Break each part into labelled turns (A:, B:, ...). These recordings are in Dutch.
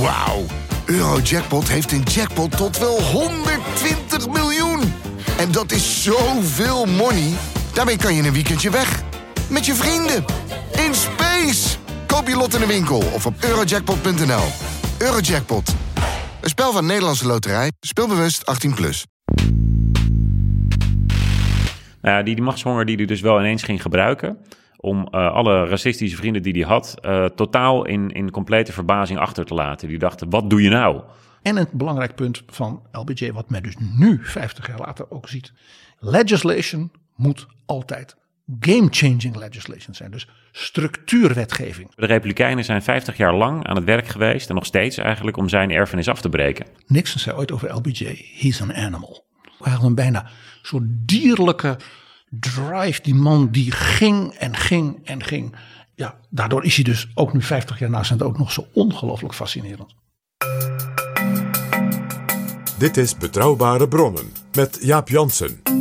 A: Wauw. Eurojackpot heeft een jackpot tot wel 120 miljoen. En dat is zoveel money. Daarmee kan je een weekendje weg. Met je vrienden. In space. Koop je lot in de winkel of op eurojackpot.nl. Eurojackpot. Een spel van Nederlandse Loterij. Speelbewust 18+. Plus.
B: Nou ja, die, die machtshonger die hij dus wel ineens ging gebruiken... om eh, alle racistische vrienden die hij had... eh, totaal in, in complete verbazing achter te laten. Die dachten, wat doe je nou?
C: En een belangrijk punt van LBJ, wat men dus nu, 50 jaar later, ook ziet. Legislation moet altijd game-changing legislation zijn. Dus structuurwetgeving.
B: De Republikeinen zijn 50 jaar lang aan het werk geweest... en nog steeds eigenlijk om zijn erfenis af te breken.
C: Nixon zei ooit over LBJ, he's an animal. Hij had een bijna soort dierlijke drive. Die man die ging en ging en ging. Ja, daardoor is hij dus ook nu 50 jaar na zijn ook nog zo ongelooflijk fascinerend.
D: Dit is Betrouwbare Bronnen met Jaap Jansen.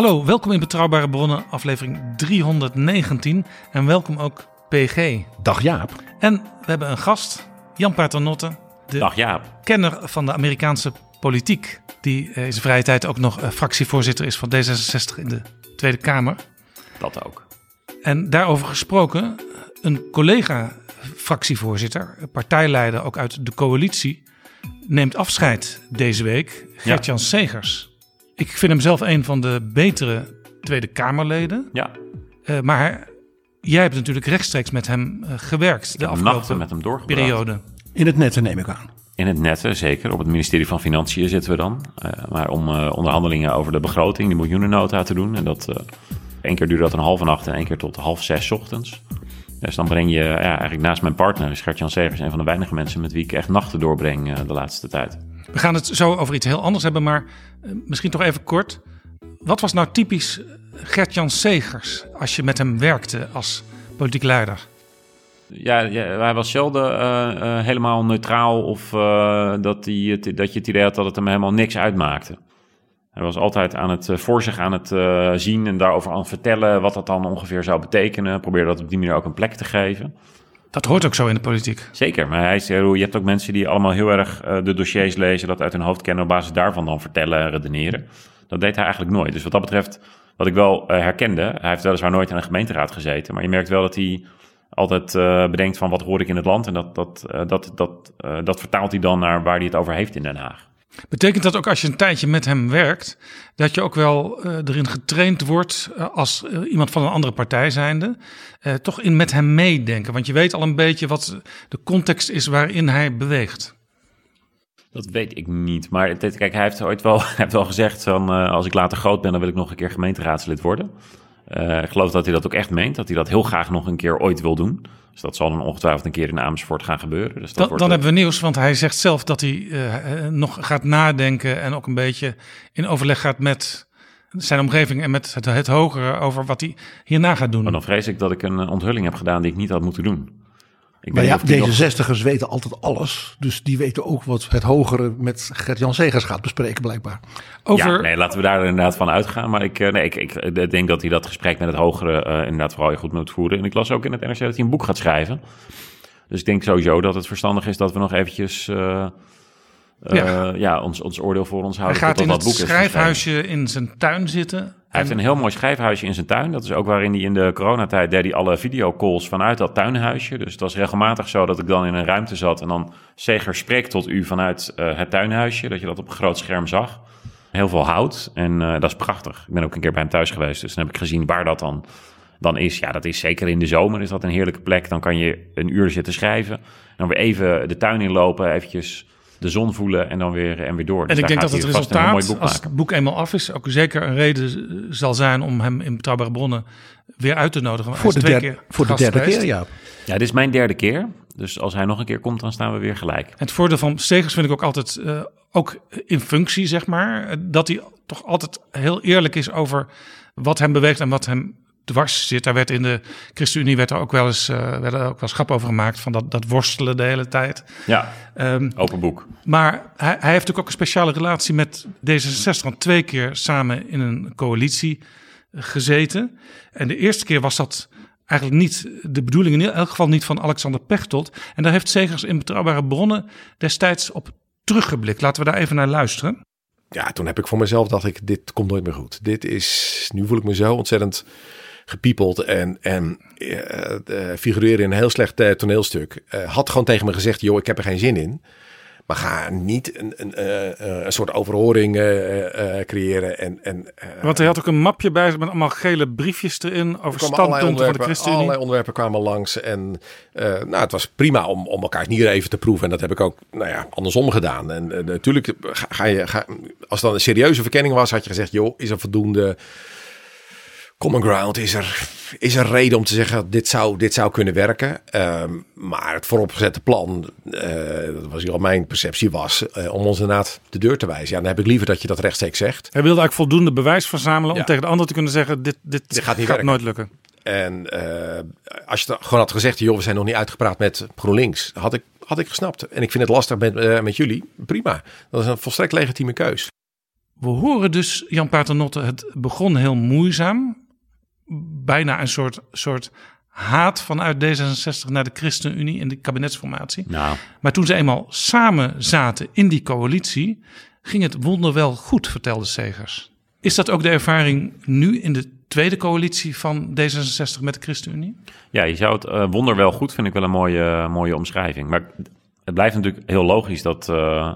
E: Hallo, welkom in Betrouwbare Bronnen, aflevering 319. En welkom ook PG.
C: Dag Jaap.
E: En we hebben een gast, Jan Paternotte, de
B: Dag Jaap.
E: kenner van de Amerikaanse politiek. Die eh, in zijn vrije tijd ook nog eh, fractievoorzitter is van D66 in de Tweede Kamer.
B: Dat ook.
E: En daarover gesproken, een collega-fractievoorzitter, partijleider ook uit de coalitie, neemt afscheid deze week. Gert-Jan Segers. Ik vind hem zelf een van de betere Tweede Kamerleden.
B: Ja,
E: Eh, maar jij hebt natuurlijk rechtstreeks met hem eh, gewerkt de afgelopen
B: nachten met hem doorgebracht.
E: periode.
C: In het nette neem ik aan.
B: In het nette, zeker. Op het ministerie van Financiën zitten we dan. Eh, maar om eh, onderhandelingen over de begroting, die miljoenennota te doen. En dat, eh één keer duurde dat een halve nacht en één keer tot half zes ochtends. Dus dan breng je ja, eigenlijk naast mijn partner, Gert-Jan Segers, een van de weinige mensen met wie ik echt nachten doorbreng eh, de laatste tijd.
E: We gaan het zo over iets heel anders hebben, maar misschien toch even kort. Wat was nou typisch Gert-Jan Segers als je met hem werkte als politiek leider?
B: Ja, hij was zelden eh, eh, helemaal neutraal of eh, dat, hij dat je het idee had dat het hem helemaal niks uitmaakte. Hij was altijd aan het, eh, voor zich aan het eh, zien en daarover aan het vertellen wat dat dan ongeveer zou betekenen. Probeerde dat op die manier ook een plek te geven.
E: Dat hoort ook zo in de politiek.
B: Zeker, maar hij is, je hebt ook mensen die allemaal heel erg eh, de dossiers lezen, dat uit hun hoofd kennen, op basis daarvan dan vertellen en redeneren. Dat deed hij eigenlijk nooit. Dus wat dat betreft, wat ik wel eh, herkende, hij heeft weliswaar nooit in een gemeenteraad gezeten, maar je merkt wel dat hij altijd eh, bedenkt van wat hoor ik in het land en dat, dat, eh, dat, dat, eh, dat vertaalt hij dan naar waar hij het over heeft in Den Haag.
E: Betekent dat ook als je een tijdje met hem werkt, dat je ook wel eh, erin getraind wordt eh, als eh, iemand van een andere partij zijnde, toch in met hem meedenken? Want je weet al een beetje wat de context is waarin hij beweegt.
B: Dat weet ik niet. Maar kijk, hij heeft ooit wel, heeft wel gezegd: van, als ik later groot ben, dan wil ik nog een keer gemeenteraadslid worden. Eh, ik geloof dat hij dat ook echt meent. Dat hij dat heel graag nog een keer ooit wil doen. Dus dat zal dan ongetwijfeld een keer in Amersfoort gaan gebeuren. Dus dat
E: Dan,
B: wordt,
E: dan hebben we nieuws, want hij zegt zelf dat hij eh, eh, nog gaat nadenken en ook een beetje in overleg gaat met zijn omgeving en met het, het hogere over wat hij hierna gaat doen.
B: Maar dan vrees ik dat ik een onthulling heb gedaan die ik niet had moeten doen. Ik
C: Maar ja,
B: nog-
C: deze zestigers weten altijd alles. Dus die weten ook wat het hogere met Gert-Jan Segers gaat bespreken blijkbaar.
E: over,
B: Ja, nee, laten we daar inderdaad van uitgaan. Maar ik, eh, nee, ik, ik, ik denk dat hij dat gesprek met het hogere eh, inderdaad vooral heel goed moet voeren. En ik las ook in het NRC dat hij een boek gaat schrijven. Dus ik denk sowieso dat het verstandig is dat we nog eventjes eh, eh,
E: Ja.
B: ja. ons, ons oordeel voor ons
E: hij
B: houden.
E: gaat
B: totdat
E: in
B: dat
E: het
B: boek is geschreven.
E: schrijfhuisje in zijn tuin zitten.
B: Hij heeft een heel mooi schrijfhuisje in zijn tuin. Dat is ook waarin hij in de coronatijd deed hij alle videocalls vanuit dat tuinhuisje. Dus het was regelmatig zo dat ik dan in een ruimte zat en dan Zeger spreekt tot u vanuit eh, het tuinhuisje. Dat je dat op een groot scherm zag. Heel veel hout en eh, dat is prachtig. Ik ben ook een keer bij hem thuis geweest, dus dan heb ik gezien waar dat dan, dan is. Ja, dat is zeker in de zomer is dat een heerlijke plek. Dan kan je een uur zitten schrijven. Dan weer even de tuin inlopen, eventjes de zon voelen en dan weer, en weer door.
E: En
B: Dus
E: ik
B: daar
E: denk dat
B: gaat
E: het resultaat,
B: boek
E: als het boek eenmaal af is, ook zeker een reden zal zijn om hem in betrouwbare bronnen weer uit te nodigen.
C: Voor de,
E: twee
C: derde,
E: keer
C: voor de derde
E: geweest.
C: keer, ja.
B: Ja, dit is mijn derde keer. Dus als hij nog een keer komt, dan staan we weer gelijk.
E: En het voordeel van Segers vind ik ook altijd, eh, ook in functie zeg maar, eh, dat hij toch altijd heel eerlijk is over wat hem beweegt en wat hem dwars zit. Daar werd in de ChristenUnie werd er ook wel eens, uh, werd er ook wel eens grap over gemaakt van dat, dat worstelen de hele tijd.
B: Ja,
E: Ehm,
B: open boek.
E: maar hij, hij heeft natuurlijk ook een speciale relatie met D66, want twee keer samen in een coalitie gezeten. En de eerste keer was dat eigenlijk niet de bedoeling, in elk geval niet van Alexander Pechtold. En daar heeft Segers in betrouwbare bronnen destijds op teruggeblikt. Laten we daar even naar luisteren.
F: Ja, toen heb ik voor mezelf dacht ik, dit komt nooit meer goed. Dit is, nu voel ik me zo ontzettend gepiepeld en, en uh, uh, figureren in een heel slecht uh, toneelstuk. had gewoon tegen me gezegd, joh, ik heb er geen zin in. Maar ga niet een, een, een, een soort overhoring creëren. En, en,
E: Want hij had ook een mapje bij met allemaal gele briefjes erin over standpunten van de ChristenUnie.
F: Allerlei onderwerpen kwamen langs. En nou, het was prima om, om elkaar nieren even te proeven. En dat heb ik ook nou ja, andersom gedaan. En natuurlijk, ga, ga je, ga, als het dan een serieuze verkenning was, had je gezegd, joh, is er voldoende common ground is er, is er reden om te zeggen dit zou, dit zou kunnen werken. Um, maar het vooropgezette plan, uh, dat was al mijn perceptie, was uh, om ons inderdaad de deur te wijzen. Ja, dan heb ik liever dat je dat rechtstreeks zegt.
E: Hij wilde eigenlijk voldoende bewijs verzamelen ja. om tegen de ander te kunnen zeggen dit, dit,
F: dit gaat, niet
E: gaat nooit lukken.
F: En uh, als je gewoon had gezegd, joh, we zijn nog niet uitgepraat met GroenLinks, had ik, had ik gesnapt. En ik vind het lastig met, met jullie. Prima. Dat is een volstrekt legitieme keus.
E: We horen dus, Jan Paternotte, het begon heel moeizaam bijna een soort, soort haat vanuit D66 naar de ChristenUnie in de kabinetsformatie.
B: Nou.
E: Maar toen ze eenmaal samen zaten in die coalitie, ging het wonder wel goed, vertelde Segers. Is dat ook de ervaring nu in de tweede coalitie van D66 met de ChristenUnie?
B: Ja, je zou het uh, wonder wel goed, vind ik wel een mooie, mooie omschrijving. Maar het blijft natuurlijk heel logisch dat, uh,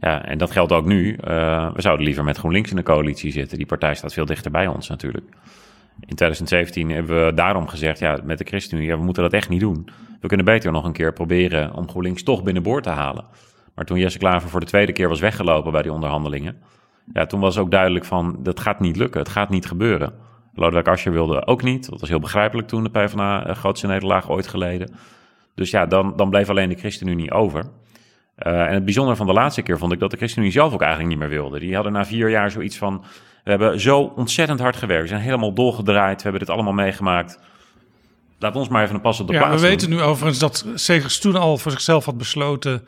B: ja, en dat geldt ook nu, uh, we zouden liever met GroenLinks in de coalitie zitten. Die partij staat veel dichter bij ons natuurlijk. In 2017 hebben we daarom gezegd, ja, met de ChristenUnie, we moeten dat echt niet doen. We kunnen beter nog een keer proberen om GroenLinks toch binnenboord te halen. Maar toen Jesse Klaver voor de tweede keer was weggelopen bij die onderhandelingen, ja, toen was ook duidelijk van, dat gaat niet lukken, het gaat niet gebeuren. Lodewijk Asscher wilde ook niet, dat was heel begrijpelijk toen de PvdA een grootste nederlaag ooit geleden. Dus ja, dan, dan bleef alleen de ChristenUnie over. Uh, en het bijzondere van de laatste keer vond ik dat de ChristenUnie zelf ook eigenlijk niet meer wilde. Die hadden na vier jaar zoiets van, we hebben zo ontzettend hard gewerkt. We zijn helemaal dolgedraaid. We hebben dit allemaal meegemaakt. Laat ons maar even een pas op de
E: ja,
B: plaats
E: We weten nu overigens dat Segers toen al voor zichzelf had besloten...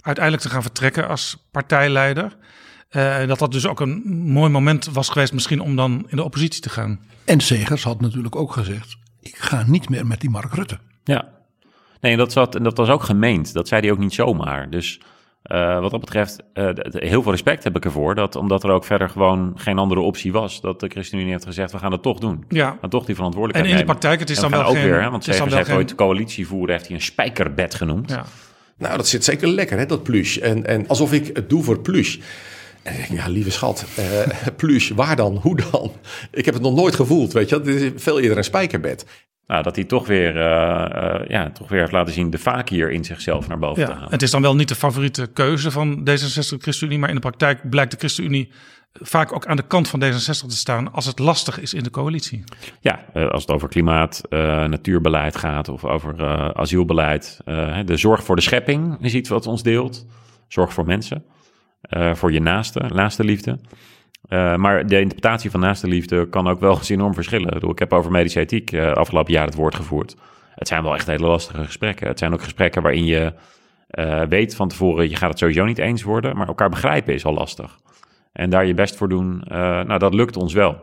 E: uiteindelijk te gaan vertrekken als partijleider. Uh, dat dat dus ook een mooi moment was geweest misschien om dan in de oppositie te gaan.
C: En Segers had natuurlijk ook gezegd... ik ga niet meer met die Mark Rutte.
B: Ja, nee, dat, zat, en dat was ook gemeend. Dat zei hij ook niet zomaar. Dus... Uh, wat dat betreft, uh, heel veel respect heb ik ervoor. Dat, omdat er ook verder gewoon geen andere optie was. Dat de ChristenUnie heeft gezegd, we gaan het toch doen.
E: Ja.
B: Maar toch die verantwoordelijkheid
E: En in de praktijk, het is dan wel
B: ook
E: geen,
B: weer, hè, want
E: het is dan
B: Segers
E: wel
B: heeft
E: geen-
B: ooit de coalitie voeren, heeft hij een spijkerbed genoemd.
E: Ja.
F: Nou, dat zit zeker lekker, hè, dat plush. En, en alsof ik het doe voor plush. Ja, lieve schat, eh plush, waar dan? Hoe dan? Ik heb het nog nooit gevoeld, weet je. Dit is veel eerder een spijkerbed.
B: Nou, dat hij toch weer, uh, uh, ja, toch weer heeft laten zien de vaak hier in zichzelf naar boven te halen.
E: het is dan wel niet de favoriete keuze van D66 ChristenUnie, maar in de praktijk blijkt de ChristenUnie vaak ook aan de kant van D66 te staan als het lastig is in de coalitie.
B: Ja, uh, als het over klimaat, uh, natuurbeleid gaat of over uh, asielbeleid. de zorg voor de schepping is iets wat ons deelt. Zorg voor mensen, voor je naaste, naaste liefde. Uh, maar de interpretatie van naaste liefde kan ook wel eens enorm verschillen. Ik, heb over medische ethiek uh, afgelopen jaar het woord gevoerd. Het zijn wel echt hele lastige gesprekken. Het zijn ook gesprekken waarin je weet van tevoren, je gaat het sowieso niet eens worden, maar elkaar begrijpen is al lastig. En daar je best voor doen, nou dat lukt ons wel.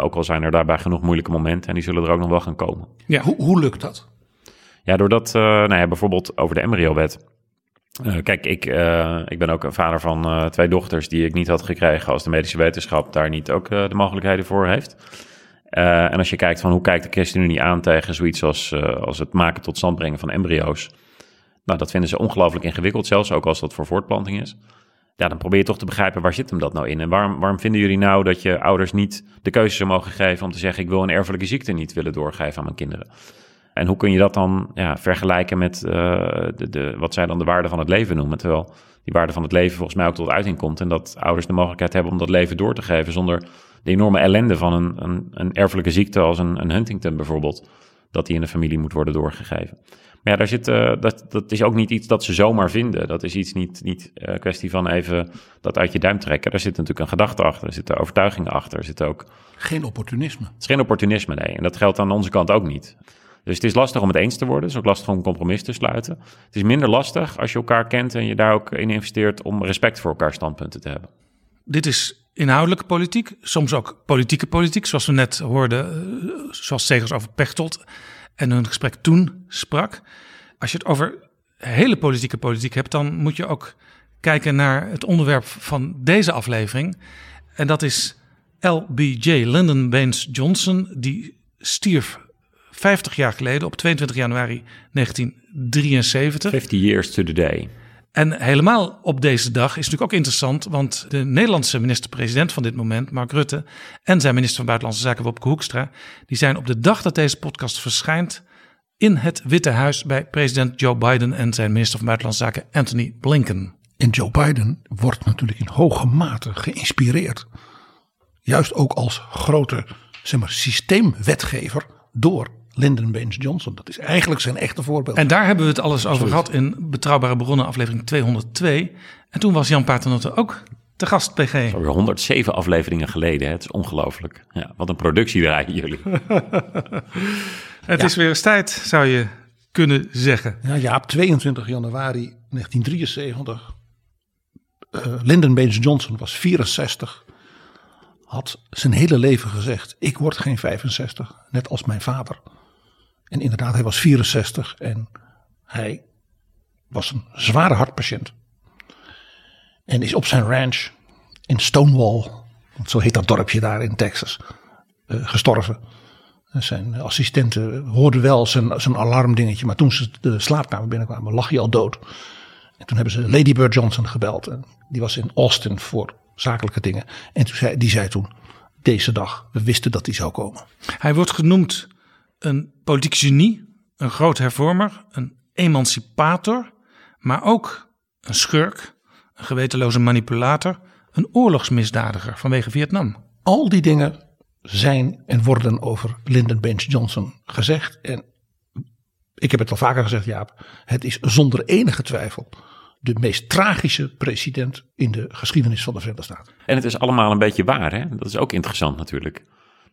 B: ook al zijn er daarbij genoeg moeilijke momenten en die zullen er ook nog wel gaan komen.
C: Ja. Hoe, hoe lukt dat?
B: Ja, doordat, nou ja, bijvoorbeeld over de embryo-wet. Uh, kijk, ik, uh, ik ben ook een vader van uh, twee dochters die ik niet had gekregen als de medische wetenschap daar niet ook de mogelijkheden voor heeft. en als je kijkt van hoe kijkt de ChristenUnie aan tegen zoiets als, als het maken tot stand brengen van embryo's. Nou, dat vinden ze ongelooflijk ingewikkeld, zelfs ook als dat voor voortplanting is. Ja, dan probeer je toch te begrijpen waar zit hem dat nou in? En waarom, waarom vinden jullie nou dat je ouders niet de keuze zou mogen geven om te zeggen: ik wil een erfelijke ziekte niet willen doorgeven aan mijn kinderen? En hoe kun je dat dan ja, vergelijken met uh, de, de, wat zij dan de waarde van het leven noemen? Terwijl die waarde van het leven volgens mij ook tot uiting komt. En dat ouders de mogelijkheid hebben om dat leven door te geven zonder de enorme ellende van een, een, een erfelijke ziekte als een, een Huntington bijvoorbeeld. dat die in de familie moet worden doorgegeven. Maar ja, daar zit, uh, dat, dat is ook niet iets dat ze zomaar vinden. Dat is iets niet, niet uh, kwestie van even dat uit je duim trekken. Daar zit natuurlijk een gedachte achter, er zitten overtuigingen achter. Er zit ook...
C: Geen opportunisme.
B: Het is geen opportunisme, nee. En dat geldt aan onze kant ook niet. Dus het is lastig om het eens te worden. Het is ook lastig om een compromis te sluiten. Het is minder lastig als je elkaar kent en je daar ook in investeert om respect voor elkaar standpunten te hebben.
E: Dit is inhoudelijke politiek, soms ook politieke politiek, zoals we net hoorden, zoals Segers over Pechtold en hun gesprek toen sprak. Als je het over hele politieke politiek hebt, dan moet je ook kijken naar het onderwerp van deze aflevering. En dat is LBJ, Lyndon Baines Johnson, die stierf 50 jaar geleden op 22 januari 1973.
B: 50 years to the day.
E: En helemaal op deze dag is natuurlijk ook interessant, want de Nederlandse minister-president van dit moment, Mark Rutte, en zijn minister van Buitenlandse Zaken, Wopke Hoekstra, die zijn op de dag dat deze podcast verschijnt in het Witte Huis bij president Joe Biden en zijn minister van Buitenlandse Zaken, Anthony Blinken.
C: En Joe Biden wordt natuurlijk in hoge mate geïnspireerd, juist ook als grote zeg maar, systeemwetgever door Lyndon Baines Johnson. Dat is eigenlijk zijn echte voorbeeld.
E: En daar hebben we het alles over gehad in Betrouwbare Bronnen aflevering 202. En toen was Jan Paternotte ook te gast, PG.
B: Alweer 107 afleveringen geleden. Hè? Het is ongelooflijk. Ja, wat een productie draaien jullie.
E: het is weer eens tijd, zou je kunnen zeggen.
C: Ja, ja op 22 januari 1973. Uh, Lyndon Baines Johnson was 64. Had zijn hele leven gezegd: Ik word geen 65, net als mijn vader. En inderdaad, hij was 64 en hij was een zware hartpatiënt. En is op zijn ranch in Stonewall, zo heet dat dorpje daar in Texas, uh, gestorven. Zijn assistenten hoorden wel zijn, zijn alarmdingetje, maar toen ze de slaapkamer binnenkwamen lag hij al dood. En toen hebben ze Lady Bird Johnson gebeld. En die was in Austin voor zakelijke dingen. En toen zei, die zei toen, deze dag, we wisten dat hij zou komen.
E: Hij wordt genoemd een politiek genie, een groot hervormer, een emancipator, maar ook een schurk, een gewetenloze manipulator, een oorlogsmisdadiger vanwege Vietnam.
C: Al die dingen zijn en worden over Lyndon Baines Johnson gezegd. En ik heb het al vaker gezegd, Jaap. Het is zonder enige twijfel de meest tragische president in de geschiedenis van de Verenigde Staten.
B: En het is allemaal een beetje waar, hè? Dat is ook interessant natuurlijk.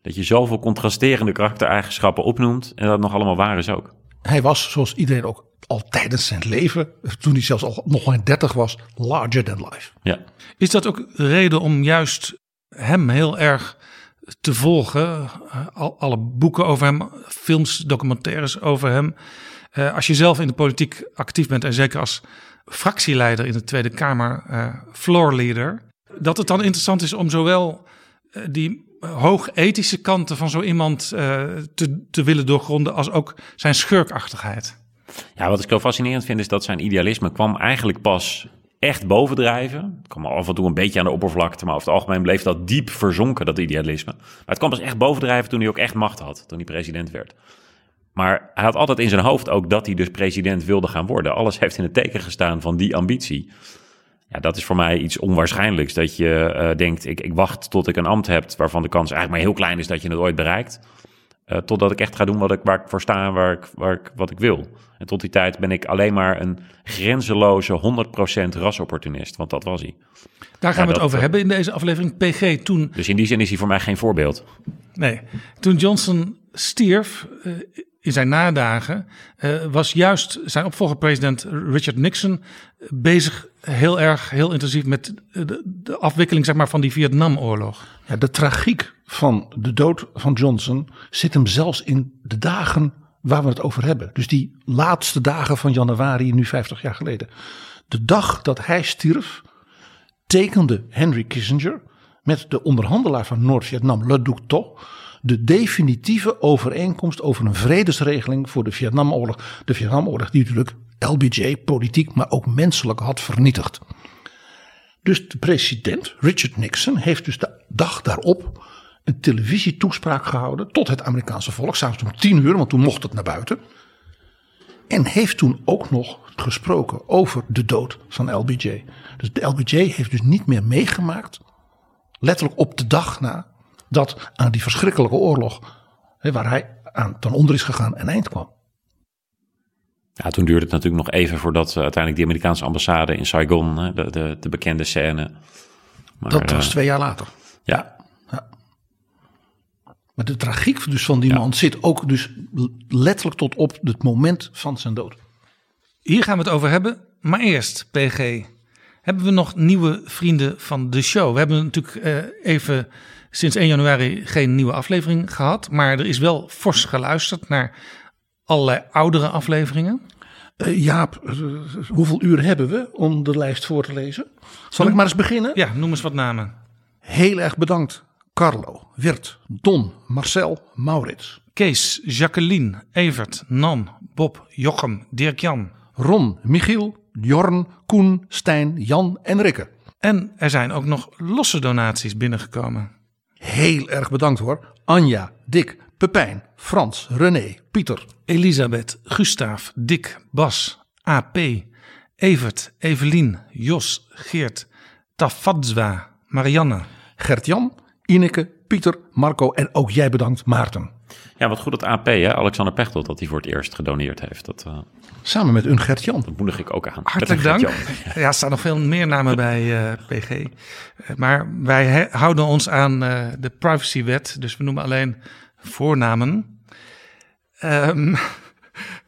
B: Dat je zoveel contrasterende karaktereigenschappen opnoemt en dat nog allemaal waar is ook.
C: Hij was, zoals iedereen ook al tijdens zijn leven, toen hij zelfs al nog maar 30 was, larger than life.
B: Ja.
E: Is dat ook reden om juist hem heel erg te volgen? Al, alle boeken over hem, films, documentaires over hem. Uh, als je zelf in de politiek actief bent en zeker als fractieleider in de Tweede Kamer, uh, floor leader, dat het dan interessant is om zowel uh, die hoog ethische kanten van zo iemand uh, te, willen doorgronden als ook zijn schurkachtigheid.
B: Ja, wat ik zo fascinerend vind is dat zijn idealisme kwam eigenlijk pas echt bovendrijven. Het kwam af en toe een beetje aan de oppervlakte, maar over het algemeen bleef dat diep verzonken, dat idealisme. Maar het kwam pas echt bovendrijven toen hij ook echt macht had, toen hij president werd. Maar hij had altijd in zijn hoofd ook dat hij dus president wilde gaan worden. Alles heeft in het teken gestaan van die ambitie. Ja, dat is voor mij iets onwaarschijnlijks. Dat je uh, denkt, ik, ik wacht tot ik een ambt heb waarvan de kans eigenlijk maar heel klein is dat je het ooit bereikt. Uh, totdat ik echt ga doen wat ik, waar ik voor sta en waar ik, waar ik, wat ik wil. En tot die tijd ben ik alleen maar een grenzeloze 100% rasopportunist. Want dat was hij.
E: Daar gaan ja, we het over hebben in deze aflevering. PG toen...
B: Dus in die zin is hij voor mij geen voorbeeld.
E: Nee. Toen Johnson stierf... Uh, in zijn nadagen uh, was juist zijn opvolger president Richard Nixon bezig heel erg, heel intensief met de, de afwikkeling zeg maar, van die Vietnamoorlog.
C: Ja, de tragiek van de dood van Johnson zit hem zelfs in de dagen waar we het over hebben. Dus die laatste dagen van januari, nu 50 jaar geleden. De dag dat hij stierf, tekende Henry Kissinger met de onderhandelaar van Noord-Vietnam, Le Duc Tho, de definitieve overeenkomst over een vredesregeling voor de Vietnamoorlog. De Vietnamoorlog die natuurlijk LBJ politiek, maar ook menselijk had vernietigd. Dus de president, Richard Nixon, heeft dus de dag daarop een televisietoespraak gehouden tot het Amerikaanse volk, s'avonds om tien uur, want toen mocht het naar buiten. En heeft toen ook nog gesproken over de dood van LBJ. Dus de LBJ heeft dus niet meer meegemaakt, letterlijk op de dag na, dat aan die verschrikkelijke oorlog, waar hij aan ten onder is gegaan en eind kwam.
B: Ja, toen duurde het natuurlijk nog even voordat uh, uiteindelijk die Amerikaanse ambassade in Saigon, hè, de, de, de bekende scène. Maar,
C: dat was
B: eh,
C: twee jaar later.
B: Ja,
C: Maar de tragiek dus van die
B: Ja.
C: man zit ook dus letterlijk tot op het moment van zijn dood.
E: Hier gaan we het over hebben. Maar eerst, PG, hebben we nog nieuwe vrienden van de show? We hebben natuurlijk eh, even sinds 1 januari geen nieuwe aflevering gehad. Maar er is wel fors geluisterd naar allerlei oudere afleveringen.
C: Eh, Jaap, eh, hoeveel uur hebben we om de lijst voor te lezen? Zal ik maar eens beginnen?
E: Ja, noem eens wat namen.
C: Heel erg bedankt. Carlo, Wirt, Don, Marcel, Maurits,
E: Kees, Jacqueline, Evert, Nan, Bob, Jochem, Dirk-Jan.
C: Ron, Michiel, Jorn, Koen, Stijn, Jan en Rikke.
E: En er zijn ook nog losse donaties binnengekomen.
C: Heel erg bedankt hoor. Anja, Dick, Pepijn, Frans, René, Pieter,
E: Elisabeth, Gustaaf, Dick, Bas, AP, Evert, Evelien, Jos, Geert, Tafadzwa, Marianne.
C: Gert-Jan, Ineke, Pieter, Marco en ook jij bedankt Maarten.
B: Ja, wat goed dat AP, hè, Alexander Pechtold, dat hij voor het eerst gedoneerd heeft. Dat, eh,
C: Samen met een Gert-Jan.
B: dat moedig ik ook aan.
E: Hartelijk dank. Ja, er staan nog veel meer namen bij eh, PG. Eh, Maar wij he- houden ons aan eh, de privacywet, dus we noemen alleen voornamen. Ehm,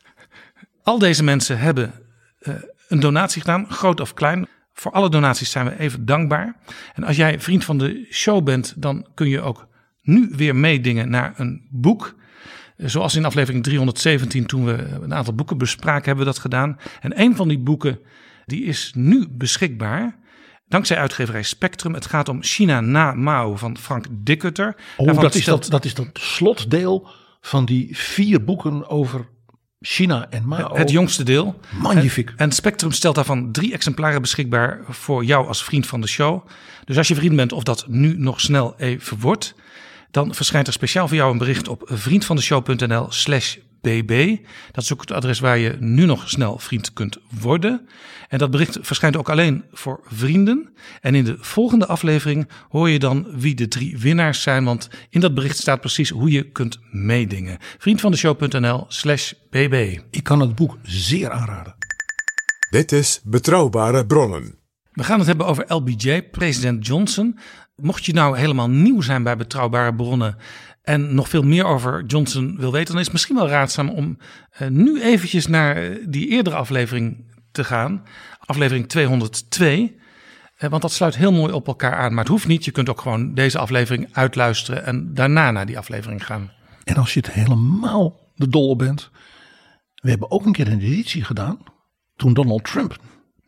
E: al deze mensen hebben eh, een donatie gedaan, groot of klein. Voor alle donaties zijn we even dankbaar. En als jij vriend van de show bent, dan kun je ook nu weer meedingen naar een boek. Zoals in aflevering 317, toen we een aantal boeken bespraken, hebben we dat gedaan. En een van die boeken, die is nu beschikbaar. Dankzij uitgeverij Spectrum. Het gaat om China na Mao van Frank Dickutter.
C: Oh,
E: Daarvan
C: dat is,
E: stelt-
C: dat, dat is dat slotdeel van die vier boeken over China en Mao.
E: Het jongste deel.
C: Magnifiek.
E: En, en Spectrum stelt daarvan drie exemplaren beschikbaar voor jou als vriend van de show. Dus als je vriend bent of dat nu nog snel even wordt, dan verschijnt er speciaal voor jou een bericht op vriendvandeshow.nl slash bb. Dat is ook het adres waar je nu nog snel vriend kunt worden. En dat bericht verschijnt ook alleen voor vrienden. En in de volgende aflevering hoor je dan wie de drie winnaars zijn. Want in dat bericht staat precies hoe je kunt meedingen. Vriendvandeshow.nl slash bb.
C: Ik kan het boek zeer aanraden.
D: Dit is Betrouwbare Bronnen.
E: We gaan het hebben over LBJ, president Johnson. Mocht je nou helemaal nieuw zijn bij betrouwbare bronnen en nog veel meer over Johnson wil weten, dan is het misschien wel raadzaam om eh, nu eventjes naar eh, die eerdere aflevering te gaan. Aflevering 202. Eh, want dat sluit heel mooi op elkaar aan. Maar het hoeft niet. Je kunt ook gewoon deze aflevering uitluisteren en daarna naar die aflevering gaan.
C: En als je het helemaal de dol bent. We hebben ook een keer een editie gedaan. Toen Donald Trump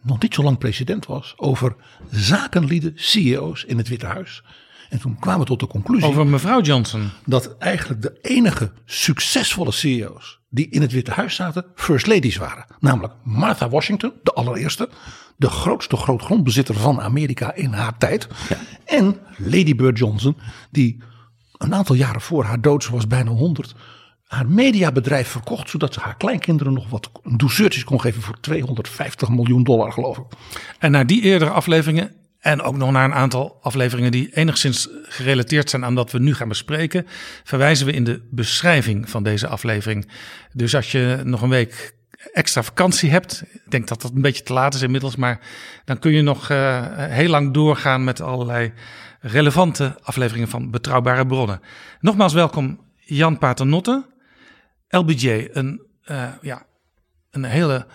C: nog niet zo lang president was. Over zakenlieden, CEO's in het Witte Huis. En toen kwamen we tot de conclusie.
E: Over mevrouw Johnson.
C: dat eigenlijk de enige succesvolle CEO's die in het Witte Huis zaten, first ladies waren. Namelijk Martha Washington, de allereerste, de grootste grootgrondbezitter van Amerika in haar tijd. En Lady Bird Johnson, die een aantal jaren voor haar dood, ze was bijna 100, haar mediabedrijf verkocht, zodat ze haar kleinkinderen nog wat douceurtjes kon geven voor 250 miljoen dollar, geloof ik.
E: En naar die eerdere afleveringen en ook nog naar een aantal afleveringen die enigszins gerelateerd zijn aan wat we nu gaan bespreken, verwijzen we in de beschrijving van deze aflevering. Dus als je nog een week extra vakantie hebt, ik denk dat dat een beetje te laat is inmiddels, maar dan kun je nog eh, heel lang doorgaan met allerlei relevante afleveringen van Betrouwbare Bronnen. Nogmaals welkom Jan Paternotte, LBJ, een, eh, ja, een hele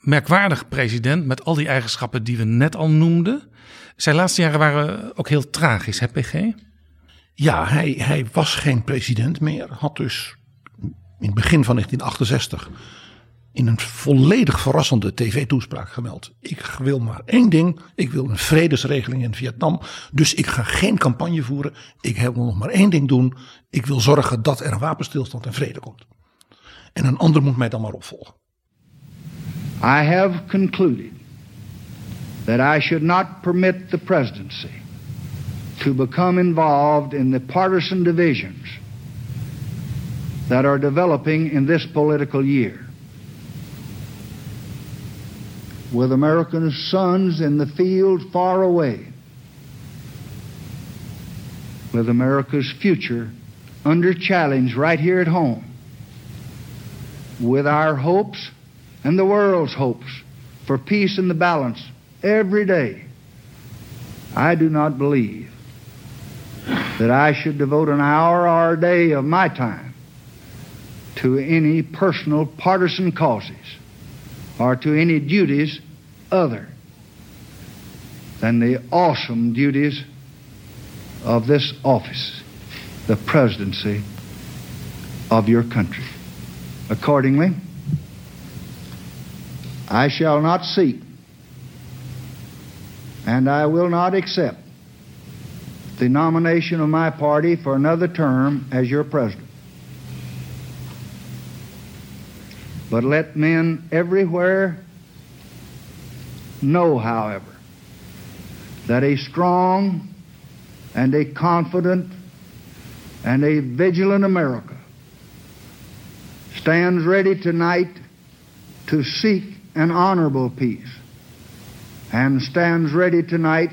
E: merkwaardig president met al die eigenschappen die we net al noemden. Zijn laatste jaren waren ook heel tragisch, hè PG?
C: Ja, hij, hij was geen president meer. Had dus in het begin van 1968 in een volledig verrassende tv-toespraak gemeld. Ik wil maar één ding. Ik wil een vredesregeling in Vietnam. Dus ik ga geen campagne voeren. Ik wil nog maar één ding doen. Ik wil zorgen dat er een wapenstilstand en vrede komt. En een ander moet mij dan maar opvolgen.
G: I have concluded that I should not permit the presidency to become involved in the partisan divisions that are developing in this political year. With American sons in the field far away, with America's future under challenge right here at home with our hopes and the world's hopes for peace and the balance every day, I do not believe that I should devote an hour or a day of my time to any personal partisan causes or to any duties other than the awesome duties of this office, the presidency of your country. Accordingly, I shall not seek and I will not accept the nomination of my party for another term as your president. But let men everywhere know, however, that a strong and a confident and a vigilant America stands ready tonight to seek an honorable peace and stands ready tonight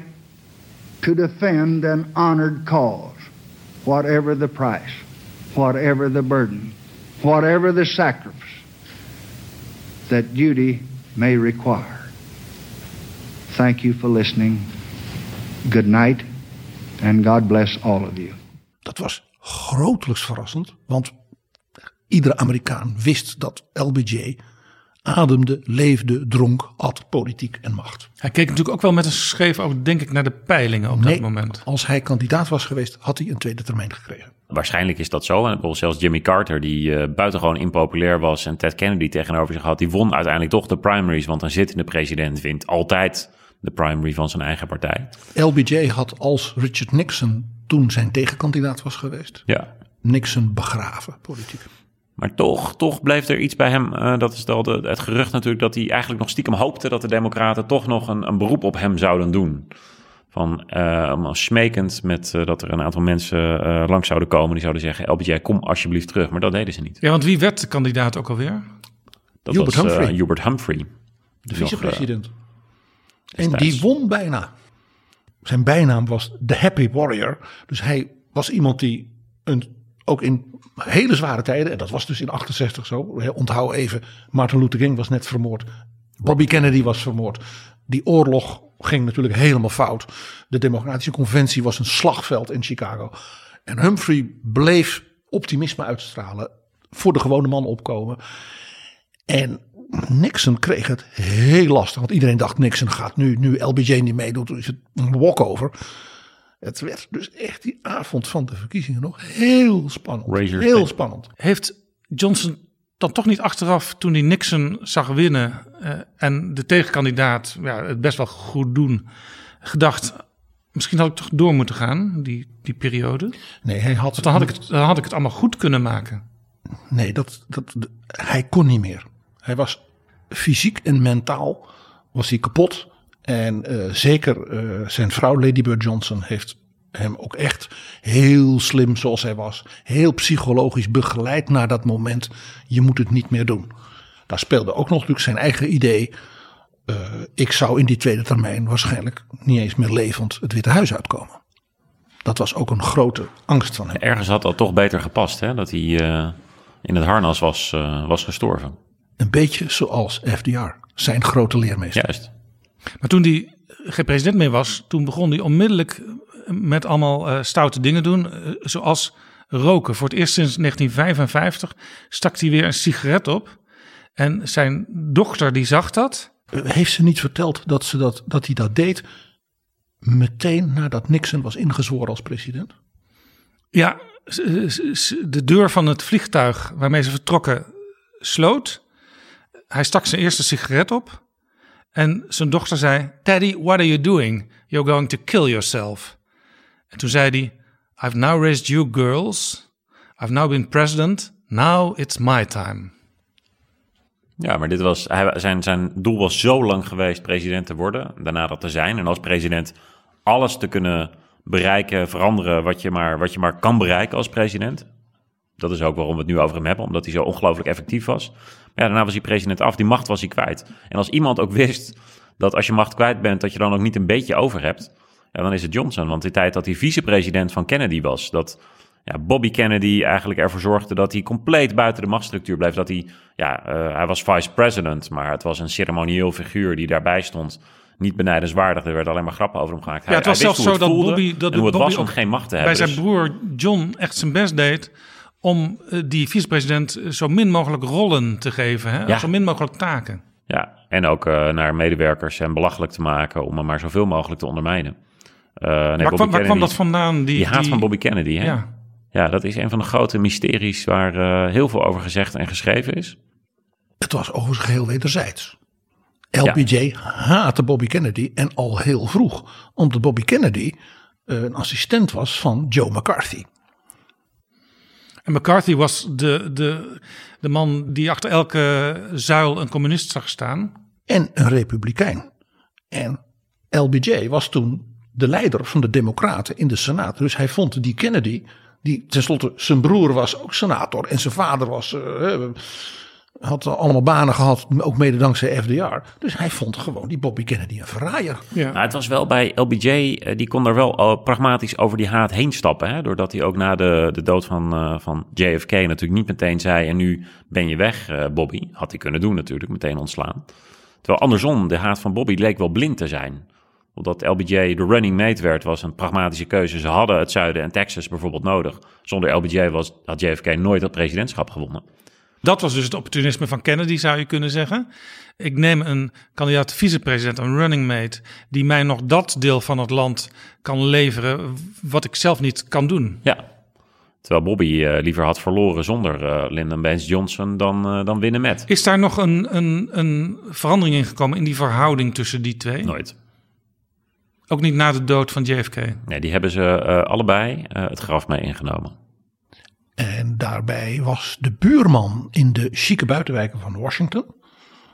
G: to defend an honored cause, whatever the price, whatever the burden, whatever the sacrifice that duty may require. Thank you for listening. Good night, and God bless all of you.
C: Dat was grotelijks verrassend, want iedere Amerikaan wist dat LBJ ademde, leefde, dronk, at politiek en macht.
E: Hij keek natuurlijk ook wel met een scheef oog, denk ik, naar de peilingen op dat moment.
C: als hij kandidaat was geweest, had hij een tweede termijn gekregen.
B: Waarschijnlijk is dat zo. En bijvoorbeeld zelfs Jimmy Carter, die uh, buitengewoon impopulair was en Ted Kennedy tegenover zich had, die won uiteindelijk toch de primaries, want een zittende president wint altijd de primary van zijn eigen partij.
C: LBJ had als Richard Nixon toen zijn tegenkandidaat was geweest,
B: ja.
C: Nixon begraven politiek.
B: Maar toch, toch bleef er iets bij hem. Uh, dat is al de, het gerucht natuurlijk dat hij eigenlijk nog stiekem hoopte dat de Democraten toch nog een, een beroep op hem zouden doen. Van uh, smekend met uh, dat er een aantal mensen langs zouden komen die zouden zeggen: LBJ, kom alsjeblieft terug. Maar dat deden ze niet.
E: Ja, want wie werd de kandidaat ook alweer?
B: Dat
C: Hubert
B: was
C: Humphrey.
B: Hubert Humphrey.
C: De vicepresident. en die won bijna. Zijn bijnaam was The Happy Warrior. Dus hij was iemand die een, ook in hele zware tijden, en dat was dus in 68 zo. Onthoud even, Martin Luther King was net vermoord. Bobby Kennedy was vermoord. Die oorlog ging natuurlijk helemaal fout. De Democratische Conventie was een slagveld in Chicago. En Humphrey bleef optimisme uitstralen. Voor de gewone man opkomen. En Nixon kreeg het heel lastig. Want iedereen dacht Nixon gaat nu, nu LBJ niet meedoet, is het een walkover. Het werd dus echt die avond van de verkiezingen nog heel spannend.
B: Razor's
C: heel spannend.
E: Heeft Johnson dan toch niet achteraf, toen hij Nixon zag winnen eh, en de tegenkandidaat ja, het best wel goed doen, gedacht, misschien had ik toch door moeten gaan, die, die periode?
C: Nee, hij had,
E: Want dan had, ik het, dan had ik het allemaal goed kunnen maken.
C: nee dat, dat, hij kon niet meer. Hij was fysiek en mentaal was hij kapot. En eh, zeker eh, zijn vrouw Lady Bird Johnson heeft hem ook echt heel slim zoals hij was. Heel psychologisch begeleid naar dat moment. Je moet het niet meer doen. Daar speelde ook nog natuurlijk zijn eigen idee. eh, ik zou in die tweede termijn waarschijnlijk niet eens meer levend het Witte Huis uitkomen. Dat was ook een grote angst van hem.
B: Ergens had dat toch beter gepast, hè? dat hij in het harnas was, was gestorven.
C: Een beetje zoals FDR, zijn grote leermeester.
B: Juist.
E: Maar toen hij geen president meer was, toen begon hij onmiddellijk met allemaal eh, stoute dingen doen. eh, zoals roken. Voor het eerst sinds 1955 stak hij weer een sigaret op. En zijn dochter die zag dat.
C: Heeft ze niet verteld dat, ze dat, dat hij dat deed meteen nadat Nixon was ingezworen als president?
E: Ja, de deur van het vliegtuig waarmee ze vertrokken sloot. Hij stak zijn eerste sigaret op. En zijn dochter zei: Daddy, what are you doing? You're going to kill yourself. En toen zei hij: I've now raised you girls. I've now been president. Now it's my time.
B: Ja, maar dit was, hij, zijn, zijn doel was zo lang geweest president te worden, daarna dat te zijn. En als president alles te kunnen bereiken, veranderen wat je maar, wat je maar kan bereiken als president. Dat is ook waarom we het nu over hem hebben, omdat hij zo ongelooflijk effectief was. Ja, daarna was hij president af, die macht was hij kwijt. En als iemand ook wist dat als je macht kwijt bent, dat je dan ook niet een beetje over hebt, ja, dan is het Johnson. Want die tijd dat hij vicepresident van Kennedy was, dat ja, Bobby Kennedy eigenlijk ervoor zorgde dat hij compleet buiten de machtsstructuur bleef. Dat hij, ja, uh, hij was vice-president, maar het was een ceremonieel figuur die daarbij stond. Niet benijdenswaardig, er werden alleen maar grappen over hem gemaakt.
E: Ja, het was zelfs zo dat Bobby, dat
B: hoe het
E: Bobby
B: was om geen macht te hebben.
E: Bij zijn
B: Dus-
E: broer John echt zijn best deed om eh, die vicepresident zo min mogelijk rollen te geven. Hè?
B: Ja.
E: Zo min mogelijk taken.
B: Ja, en ook eh, naar medewerkers en belachelijk te maken om hem maar zoveel mogelijk te ondermijnen. Eh, nee,
E: waar, kwam, waar kwam
B: Kennedy-
E: dat vandaan? Die,
B: Die haat
E: die-
B: van Bobby Kennedy, hè?
E: Ja.
B: Ja, dat is een van de grote mysteries waar eh, heel veel over gezegd en geschreven is.
C: Het was overigens geheel wederzijds. LBJ haatte Bobby Kennedy en al heel vroeg. Omdat Bobby Kennedy eh, een assistent was van Joe McCarthy.
E: En McCarthy was de, de, de man die achter elke zuil een communist zag staan.
C: En een republikein. En LBJ was toen de leider van de democraten in de senaat. Dus hij vond die Kennedy, die tenslotte zijn broer was ook senator. En zijn vader was, eh, had allemaal banen gehad, ook mede dankzij FDR. Dus hij vond gewoon die Bobby Kennedy een verraaier.
E: Ja.
B: Maar het was wel bij LBJ, eh, die kon er wel al pragmatisch over die haat heen stappen. Hè? Doordat hij ook na de, de dood van, eh, van JFK natuurlijk niet meteen zei... en nu ben je weg, eh, Bobby. Had hij kunnen doen natuurlijk, meteen ontslaan. Terwijl andersom, de haat van Bobby leek wel blind te zijn. Omdat LBJ de running mate werd, was een pragmatische keuze. Ze hadden het zuiden en Texas bijvoorbeeld nodig. Zonder LBJ was, had JFK nooit het presidentschap gewonnen.
E: Dat was dus het opportunisme van Kennedy, zou je kunnen zeggen. Ik neem een kandidaat vicepresident, een running mate, die mij nog dat deel van het land kan leveren wat ik zelf niet kan doen.
B: Ja. Terwijl Bobby eh, liever had verloren zonder eh, Lyndon Baines Johnson dan, eh, dan winnen met.
E: Is daar nog een, een, een verandering in gekomen in die verhouding tussen die twee?
B: Nooit.
E: Ook niet na de dood van JFK.
B: Nee, die hebben ze allebei het graf mee ingenomen.
C: En daarbij was de buurman in de chique buitenwijken van Washington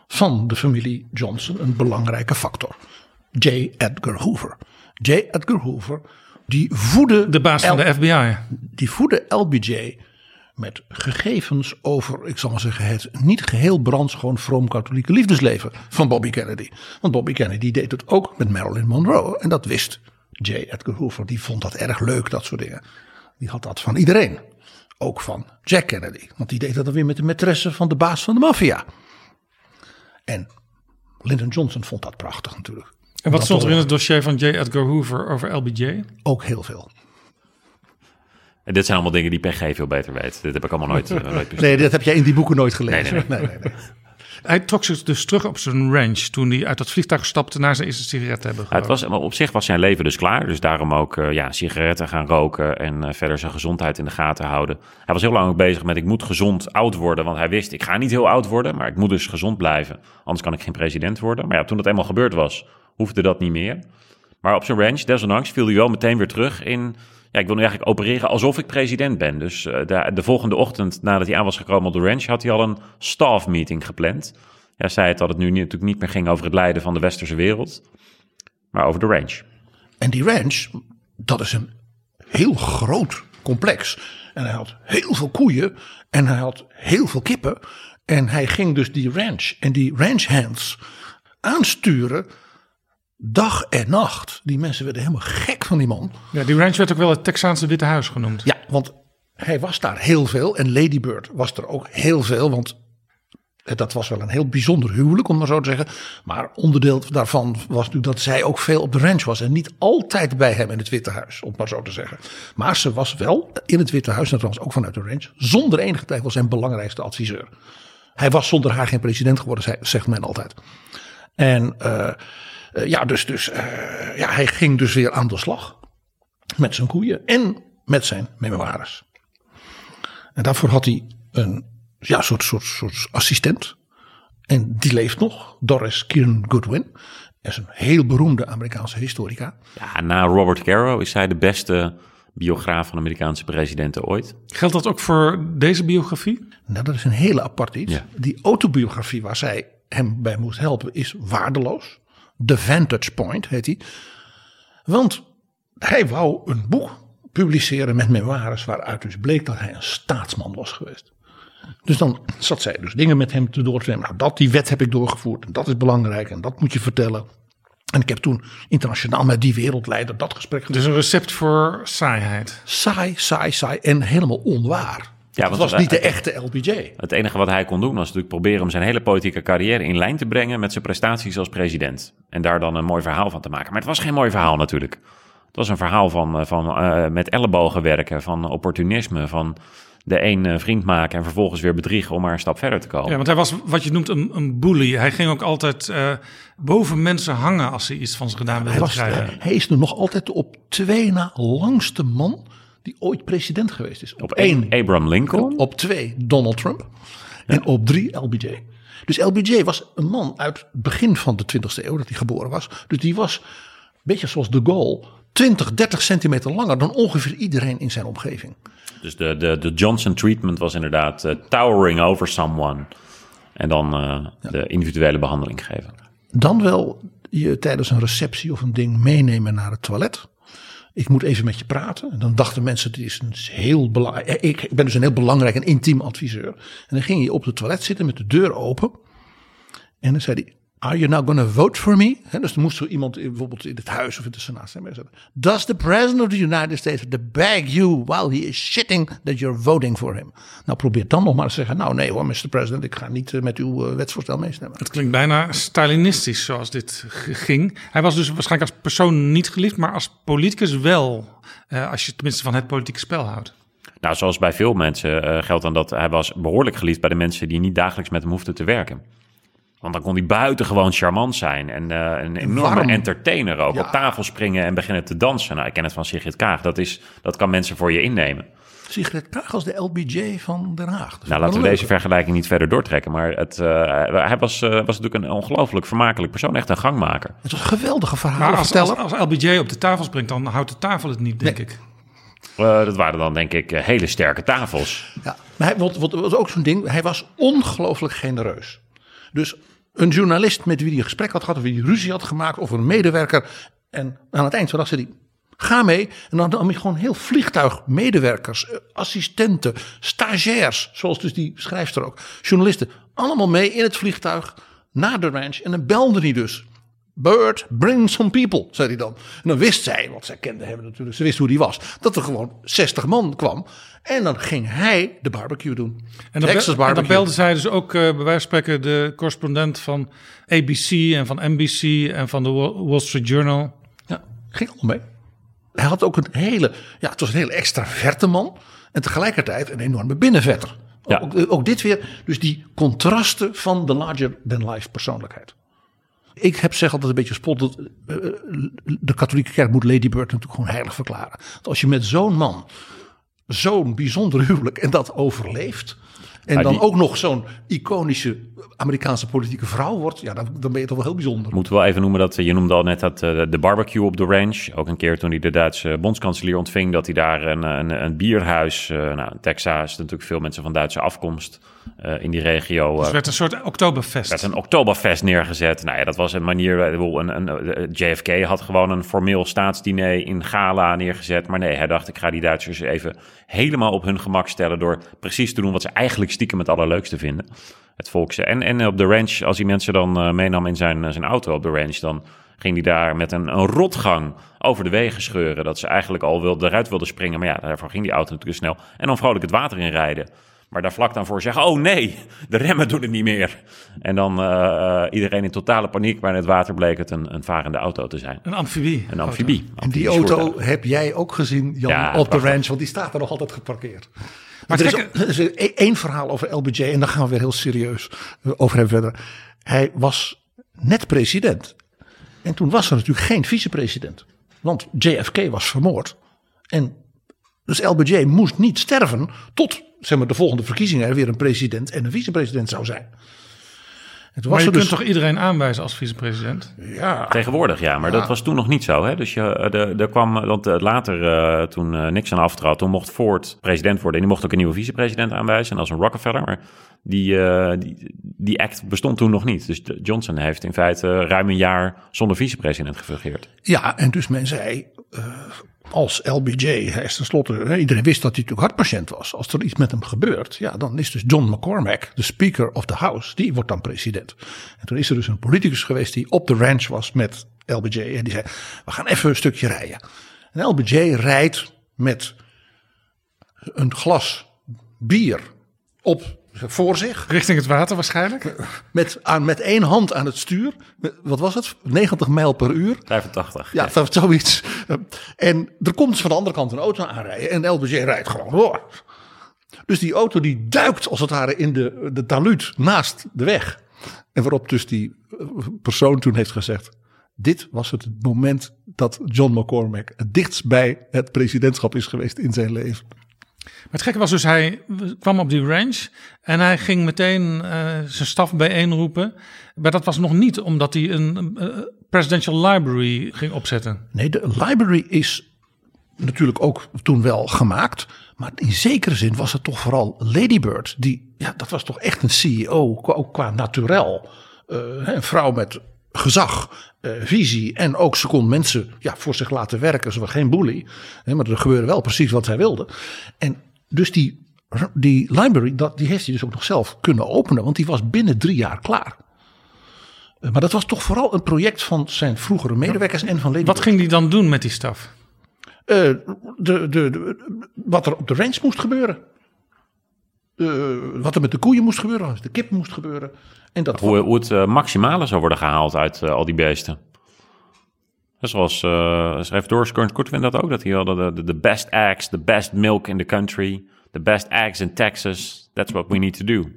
C: van de familie Johnson een belangrijke factor. J. Edgar Hoover. J. Edgar Hoover, die voedde,
E: De baas van de FBI.
C: die voedde LBJ met gegevens over, ik zal maar zeggen, het niet geheel brandschoon vroom-katholieke liefdesleven van Bobby Kennedy. Want Bobby Kennedy deed het ook met Marilyn Monroe en dat wist J. Edgar Hoover. Die vond dat erg leuk, dat soort dingen. Die had dat van iedereen. Ook van Jack Kennedy. Want die deed dat dan weer met de maîtresse van de baas van de maffia. En Lyndon Johnson vond dat prachtig natuurlijk.
E: En wat stond er in het dossier van J. Edgar Hoover over LBJ?
C: Ook heel veel.
B: En dit zijn allemaal dingen die PG veel beter weet. Dit heb ik allemaal nooit, eh, nooit.
C: Nee, dat heb jij in die boeken nooit gelezen.
B: Nee,
C: nee, nee, nee.
E: Hij trok zich dus terug op zijn ranch toen hij uit dat vliegtuig stapte naar zijn eerste sigaret hebben
B: Ja, het was, maar op zich was zijn leven dus klaar. Dus daarom ook eh, ja, sigaretten gaan roken en eh, verder zijn gezondheid in de gaten houden. Hij was heel lang ook bezig met ik moet gezond oud worden. Want hij wist ik ga niet heel oud worden, maar ik moet dus gezond blijven. Anders kan ik geen president worden. Maar ja, toen dat eenmaal gebeurd was, hoefde dat niet meer. Maar op zijn ranch, desondanks, viel hij wel meteen weer terug in... Ja, ik wil nu eigenlijk opereren alsof ik president ben. Dus eh, de, de volgende ochtend nadat hij aan was gekomen op de ranch... had hij al een staff meeting gepland. Hij zei het dat het nu natuurlijk niet meer ging over het leiden van de westerse wereld... maar over de ranch.
C: En die ranch, dat is een heel groot complex. En hij had heel veel koeien en hij had heel veel kippen. En hij ging dus die ranch en die ranchhands aansturen dag en nacht. Die mensen werden helemaal gek van die man.
E: Ja, die ranch werd ook wel het Texaanse Witte Huis genoemd.
C: Ja, want hij was daar heel veel en Lady Bird was er ook heel veel. Want dat was wel een heel bijzonder huwelijk, om maar zo te zeggen. Maar onderdeel daarvan was natuurlijk dat zij ook veel op de ranch was. En niet altijd bij hem in het Witte Huis, om maar zo te zeggen. Maar ze was wel in het Witte Huis, en trouwens ook vanuit de ranch, zonder enige twijfel zijn belangrijkste adviseur. Hij was zonder haar geen president geworden, zegt men altijd. En eh, eh, ja, dus, dus eh, ja, hij ging dus weer aan de slag. Met zijn koeien en met zijn memoires. En daarvoor had hij een ja, soort, soort, soort assistent. En die leeft nog. Doris Kieran Goodwin. Dat is een heel beroemde Amerikaanse historica.
B: Ja, na Robert Caro is hij de beste biograaf van Amerikaanse presidenten ooit.
E: Geldt dat ook voor deze biografie?
C: Nou, dat is een hele apart iets.
B: Ja.
C: Die autobiografie waar zij hem bij moest helpen is waardeloos. The Vantage Point heet die. Want hij wou een boek publiceren met memoires waaruit dus bleek dat hij een staatsman was geweest. Dus dan zat zij dus dingen met hem te door te nemen. Nou, dat, die wet heb ik doorgevoerd en dat is belangrijk en dat moet je vertellen. En ik heb toen internationaal met die wereldleider dat gesprek gedaan.
E: Dus een recept voor saaiheid.
C: Saai, saai, saai en helemaal onwaar.
B: Ja,
C: het
B: want
C: was niet de
B: het-
C: echte LBJ.
B: Het enige wat hij kon doen was natuurlijk proberen om zijn hele politieke carrière in lijn te brengen met zijn prestaties als president. En daar dan een mooi verhaal van te maken. Maar het was geen mooi verhaal natuurlijk. Het was een verhaal van, eh, van eh, met ellebogen werken, van opportunisme, van de een eh, vriend maken en vervolgens weer bedriegen om maar een stap verder te komen.
E: Ja, want hij was wat je noemt een, een bully. Hij ging ook altijd eh, boven mensen hangen als ze iets van ze gedaan
C: Hij,
E: wilden
C: was,
E: krijgen.
C: hij is nu nog altijd de op twee na langste man die ooit president geweest is.
B: Op één Abraham Lincoln.
C: Op twee Donald Trump. En op drie LBJ. Dus LBJ was een man uit het begin van de 20e eeuw dat hij geboren was. Dus die was een beetje zoals de Gaulle. 20, 30 centimeter langer dan ongeveer iedereen in zijn omgeving.
B: Dus de, de, de Johnson treatment was inderdaad eh, towering over someone. En dan eh, de individuele behandeling geven.
C: Dan wel je tijdens een receptie of een ding meenemen naar het toilet. Ik moet even met je praten. En dan dachten mensen, dit is een heel belangrijk. Ik ben dus een heel belangrijk en intiem adviseur. En dan ging je op het toilet zitten met de deur open. En dan zei hij, are you now going to vote for me? Hè, dus dan moest er iemand bijvoorbeeld in het huis of in de senaat zijn. Does the president of the United States to beg you while he is shitting that you're voting for him? Nou probeer dan nog maar te zeggen, nou nee hoor Mr. President, ik ga niet eh, met uw eh, wetsvoorstel meestemmen.
E: Het klinkt bijna Stalinistisch zoals dit ging. Hij was dus waarschijnlijk als persoon niet geliefd, maar als politicus wel. eh, als je tenminste van het politieke spel houdt.
B: Nou, zoals bij veel mensen geldt dan dat hij was behoorlijk geliefd bij de mensen die niet dagelijks met hem hoefden te werken. Want dan kon hij buitengewoon charmant zijn en eh, een enorme
C: warm.
B: entertainer ook.
C: Ja.
B: Op tafel springen en beginnen te dansen. Nou, ik ken het van Sigrid Kaag. Dat, is, dat kan mensen voor je innemen.
C: Sigrid Kaag als de LBJ van Den Haag.
B: Nou, laten we deze vergelijking niet verder doortrekken. Maar het, eh, hij was, eh, was natuurlijk een ongelooflijk vermakelijk persoon. Echt een gangmaker.
C: Het was een geweldige
E: Maar als, als, als LBJ op de tafel springt, dan houdt de tafel het niet, denk
C: Nee.
E: ik.
B: Eh, dat waren dan denk ik hele sterke tafels.
C: Ja, maar hij wat, wat, was ook zo'n ding. Hij was ongelooflijk genereus. Dus een journalist met wie hij een gesprek had gehad, of hij ruzie had gemaakt, of een medewerker. En aan het eind dag zei hij: Ga mee. En dan nam hij gewoon heel vliegtuig medewerkers, eh, assistenten, stagiairs, zoals dus die schrijfster ook, journalisten, allemaal mee in het vliegtuig naar de ranch. En dan belde hij dus. Bird, bring some people, zei hij dan. En dan wist zij, want zij kende hem natuurlijk, ze wist hoe die was, dat er gewoon 60 man kwam. En dan ging hij de barbecue doen.
E: En dan,
C: Texas
E: bel- en dan
C: barbecue.
E: belde zij dus ook eh, bij wijze van spreken de correspondent van ABC en van NBC en van de Wall Wall Street Journal.
C: Ja, ging allemaal mee. Hij had ook een hele, ja, het was een hele extraverte man. En tegelijkertijd een enorme binnenvetter.
B: Ja.
C: Ook, ook dit weer, dus die contrasten van de larger-than-life persoonlijkheid. Ik heb zeg altijd een beetje spot dat eh, de katholieke kerk moet Lady Bird natuurlijk gewoon heilig verklaren. Want als je met zo'n man zo'n bijzonder huwelijk en dat overleeft. En
B: Maar
C: dan
B: die-
C: ook nog zo'n iconische Amerikaanse politieke vrouw wordt. Ja, dan, dan ben je toch wel heel bijzonder.
B: Moeten we wel even noemen dat, eh, je noemde al net dat eh, de barbecue op de ranch. Ook een keer toen hij de Duitse bondskanselier ontving, dat hij daar een, een, een bierhuis, eh, nou, in Texas, natuurlijk veel mensen van Duitse afkomst eh, in die regio.
E: Dus
B: eh,
E: het werd een soort Oktoberfest.
B: werd een Oktoberfest neergezet. Nou ja, dat was een manier. Een, een, een- JFK had gewoon een formeel staatsdiner in Gala neergezet. Maar nee, hij dacht, ik ga die Duitsers even helemaal op hun gemak stellen. door precies te doen wat ze eigenlijk stiekem het allerleukste vinden. Het volkse. En, en op de ranch, als hij mensen dan eh, meenam in zijn, zijn auto op de ranch. dan ging hij daar met een, een rotgang over de wegen scheuren. Dat ze eigenlijk al wilde, eruit wilden springen. Maar ja, daarvoor ging die auto natuurlijk snel. En dan vrolijk het water in rijden. Maar daar vlak dan voor zeggen: Oh nee, de remmen doen het niet meer. En dan eh, eh, iedereen in totale paniek. Maar in het water bleek het een, een varende auto te zijn.
E: Een amfibie.
B: Een amfibie.
C: En die auto heb jij ook gezien, Jan,
B: Ja,
C: op de ranch, want die staat er nog altijd geparkeerd.
E: Maar
C: er is, ook- er is één- verhaal over LBJ en daar gaan we weer heel serieus eh, over hebben verder. Hij was net president. En toen was er natuurlijk geen vicepresident. Want JFK was vermoord. En dus LBJ moest niet sterven tot zeg maar, de volgende verkiezingen er weer een president en een vicepresident zou zijn. En toen
E: Maar
C: was
E: je
C: er
E: kunt
C: dus,
E: toch iedereen aanwijzen als vicepresident?
C: ja,
B: Tegenwoordig ja, maar dat was toen nog niet zo. Hè? Dus je, eh, de, er kwam, want eh, later, eh, toen eh, Nixon aftrad, toen mocht Ford president worden. En die mocht ook een nieuwe vicepresident aanwijzen, en als een Rockefeller. Maar die, eh, die, die act bestond toen nog niet. Dus Johnson heeft in feite ruim een jaar zonder vicepresident gefungeerd.
C: Ja, en dus men zei, eh, als LBJ, hij is tenslotte, iedereen wist dat hij natuurlijk hartpatiënt was. Als er iets met hem gebeurt, ja, dan is dus John McCormack, de Speaker of the House, die wordt dan president. En toen is er dus een politicus geweest die op de ranch was met LBJ. En die zei, we gaan even een stukje rijden. En LBJ rijdt met een glas bier op voor zich.
E: Richting het water waarschijnlijk.
C: Met, aan, met één hand aan het stuur. Wat was het? 90 mijl per uur.
B: 85.
C: Ja, dat zoiets. En er komt dus van de andere kant een auto aanrijden. En LBJ rijdt gewoon door. Dus die auto die duikt als het ware in de, de taluut naast de weg. En waarop dus die persoon toen heeft gezegd... Dit was het moment dat John McCormack het dichtst bij het presidentschap is geweest in zijn leven.
E: Maar het gekke was dus, hij kwam op die ranch en hij ging meteen uh, zijn staf bijeenroepen. Maar dat was nog niet omdat hij een presidential library ging opzetten.
C: Nee, de library is natuurlijk ook toen wel gemaakt. Maar in zekere zin was het toch vooral Lady Bird. Die, ja, dat was toch echt een CEO, ook qua naturel. Uh, een vrouw met gezag, uh, visie en ook ze kon mensen ja, voor zich laten werken. Ze was geen bully, hè, maar er gebeurde wel precies wat zij wilde. En dus die, die library, dat, die heeft hij dus ook nog zelf kunnen openen, want die was binnen drie jaar klaar. Uh, maar dat was toch vooral een project van zijn vroegere medewerkers en van Lady
E: Wat ging hij dan doen met die staf?
C: Uh, de, de, de, wat er op de ranch moest gebeuren. Uh, wat er met de koeien moest gebeuren, wat de kip moest gebeuren. En dat
B: hoe, hoe het uh, maximale zou worden gehaald uit uh, al die beesten. Zoals uh, schreef Doris Kearns Goodwin dat ook, dat hij hadden de, de best eggs, the best milk in the country, the best eggs in Texas. That's what we need to do.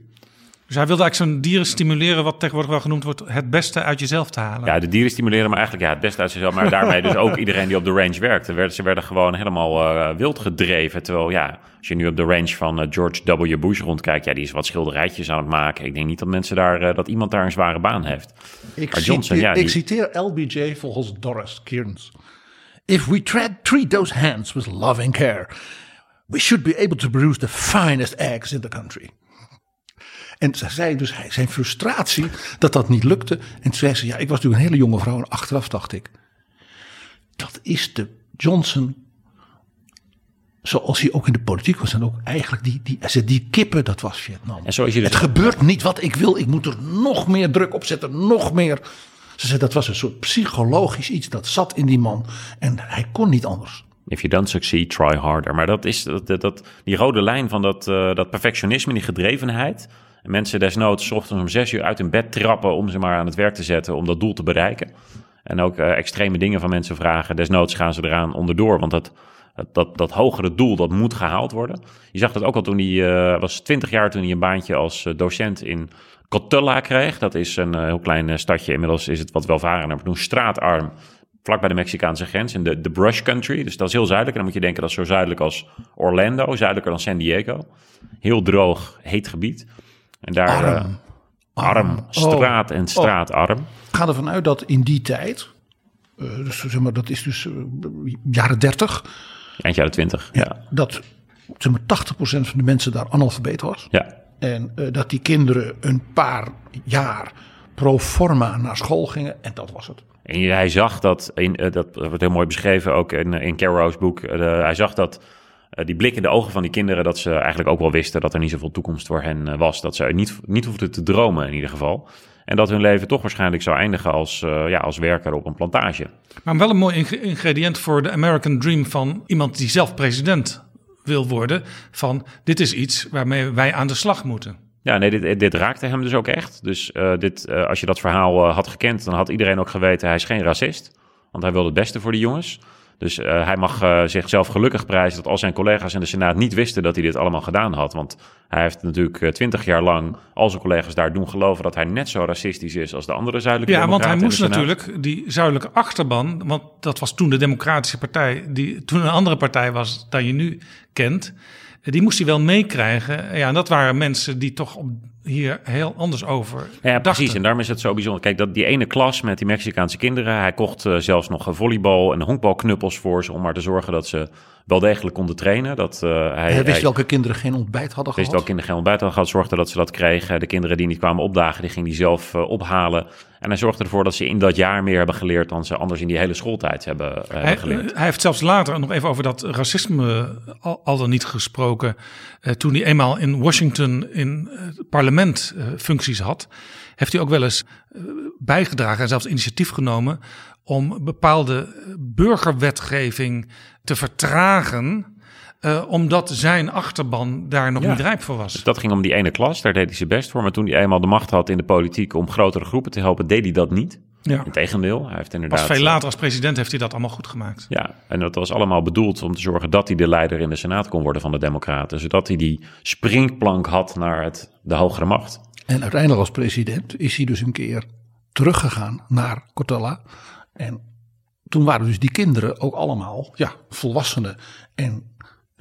E: Dus hij wilde eigenlijk zijn dieren stimuleren, wat tegenwoordig wel genoemd wordt, het beste uit jezelf te halen.
B: Ja, de dieren stimuleren, maar eigenlijk ja, het beste uit jezelf. Maar daarmee dus ook iedereen die op de range werkte. Werd, ze werden gewoon helemaal uh, wild gedreven. Terwijl ja, als je nu op de range van uh, George W. Bush rondkijkt, ja, die is wat schilderijtjes aan het maken. Ik denk niet dat mensen daar, uh, dat iemand daar een zware baan heeft.
C: Ik, maar Johnson, citeer, ja, die... ik citeer LBJ volgens Doris Kearns. If we tread, treat those hands with love and care, we should be able to produce the finest eggs in the country. En ze zei dus zijn frustratie dat dat niet lukte. En toen zei ze, ja, ik was natuurlijk een hele jonge vrouw. En achteraf dacht ik, dat is de Johnson zoals hij ook in de politiek was. En ook eigenlijk die, die, die, die kippen, dat was Vietnam.
B: En zoals je dus
C: het gebeurt niet wat ik wil. Ik moet er nog meer druk op zetten. Nog meer. Ze zei, dat was een soort psychologisch iets dat zat in die man. En hij kon niet anders.
B: If you don't succeed, try harder. Maar dat is dat, dat, die rode lijn van dat, uh, dat perfectionisme, die gedrevenheid. En mensen desnoods ochtends om zes uur uit hun bed trappen om ze maar aan het werk te zetten om dat doel te bereiken. En ook uh, extreme dingen van mensen vragen. Desnoods gaan ze eraan onderdoor, want dat, dat, dat hogere doel, dat moet gehaald worden. Je zag dat ook al toen hij uh, was 20 jaar toen hij een baantje als uh, docent in Cotulla kreeg. Dat is een heel klein stadje, inmiddels is het wat welvarender, maar toen straatarm vlak bij de Mexicaanse grens in de, de Brush Country. Dus dat is heel zuidelijk. En dan moet je denken dat is zo zuidelijk als Orlando, zuidelijker dan San Diego. Heel droog, heet gebied. En daar
C: arm,
B: uh, arm, arm. straat oh. en straatarm.
C: Oh. Ga ervan uit dat in die tijd, uh, dus zeg maar, dat is dus uh, jaren 30.
B: Eind jaren 20.
C: Ja, ja. Dat zeg maar, 80% van de mensen daar analfabeet was.
B: Ja.
C: En dat die kinderen een paar jaar pro forma naar school gingen. En dat was het.
B: En hij zag dat, in, dat wordt heel mooi beschreven ook in, in Carrow's boek. Hij zag dat die blik in de ogen van die kinderen, dat ze eigenlijk ook wel wisten dat er niet zoveel toekomst voor hen was. Dat ze niet, niet hoefden te dromen in ieder geval. En dat hun leven toch waarschijnlijk zou eindigen als, ja, als werker op een plantage.
E: Maar wel een mooi ingrediënt voor de American Dream van iemand die zelf president wil worden. Van dit is iets waarmee wij aan de slag moeten.
B: Ja, nee, dit, dit raakte hem dus ook echt. Dus uh, dit, uh, als je dat verhaal had gekend, dan had iedereen ook geweten, hij is geen racist. Want hij wilde het beste voor de jongens. Dus hij mag zichzelf gelukkig prijzen dat al zijn collega's in de Senaat niet wisten dat hij dit allemaal gedaan had. Want hij heeft natuurlijk twintig jaar lang al zijn collega's daar doen geloven dat hij net zo racistisch is als de andere zuidelijke
E: Ja, want hij moest natuurlijk die zuidelijke achterban, want dat was toen de Democratische Partij, die toen een andere partij was dan je nu kent die moest hij wel meekrijgen. Ja, en dat waren mensen die toch op hier heel anders over
B: Ja, precies.
E: dachten.
B: En daarom is het zo bijzonder. Kijk, dat die ene klas met die Mexicaanse kinderen. Hij kocht eh, zelfs nog een volleybal en honkbalknuppels voor ze. Om maar te zorgen dat ze wel degelijk konden trainen. Dat, eh, hij,
C: Hij wist
B: hij
C: welke kinderen geen ontbijt hadden
B: wist
C: gehad.
B: welke kinderen geen ontbijt hadden gehad. Zorgde dat ze dat kregen. De kinderen die niet kwamen opdagen, die ging hij zelf eh, ophalen. En hij zorgde ervoor dat ze in dat jaar meer hebben geleerd. dan ze anders in die hele schooltijd hebben, eh,
E: Hij,
B: geleerd.
E: hij heeft zelfs later nog even over dat racisme al, al dan niet gesproken. Eh, toen hij eenmaal in Washington in eh, het parlement eh, functies had, heeft hij ook wel eens eh, bijgedragen en zelfs initiatief genomen om bepaalde burgerwetgeving te vertragen. Eh, omdat zijn achterban daar nog
B: Ja.
E: niet rijp voor was.
B: Dus dat ging om die ene klas, daar deed hij zijn best voor. Maar toen hij eenmaal de macht had in de politiek om grotere groepen te helpen, deed hij dat niet.
E: Ja.
B: Integendeel, hij heeft inderdaad...
E: Pas veel
B: eh,
E: later als president heeft hij dat allemaal goed gemaakt.
B: Ja, en dat was allemaal bedoeld om te zorgen dat hij de leider in de Senaat kon worden van de Democraten. Zodat hij die springplank had naar het, de hogere macht.
C: En uiteindelijk als president is hij dus een keer teruggegaan naar Cortella. En toen waren dus die kinderen ook allemaal ja, volwassenen. En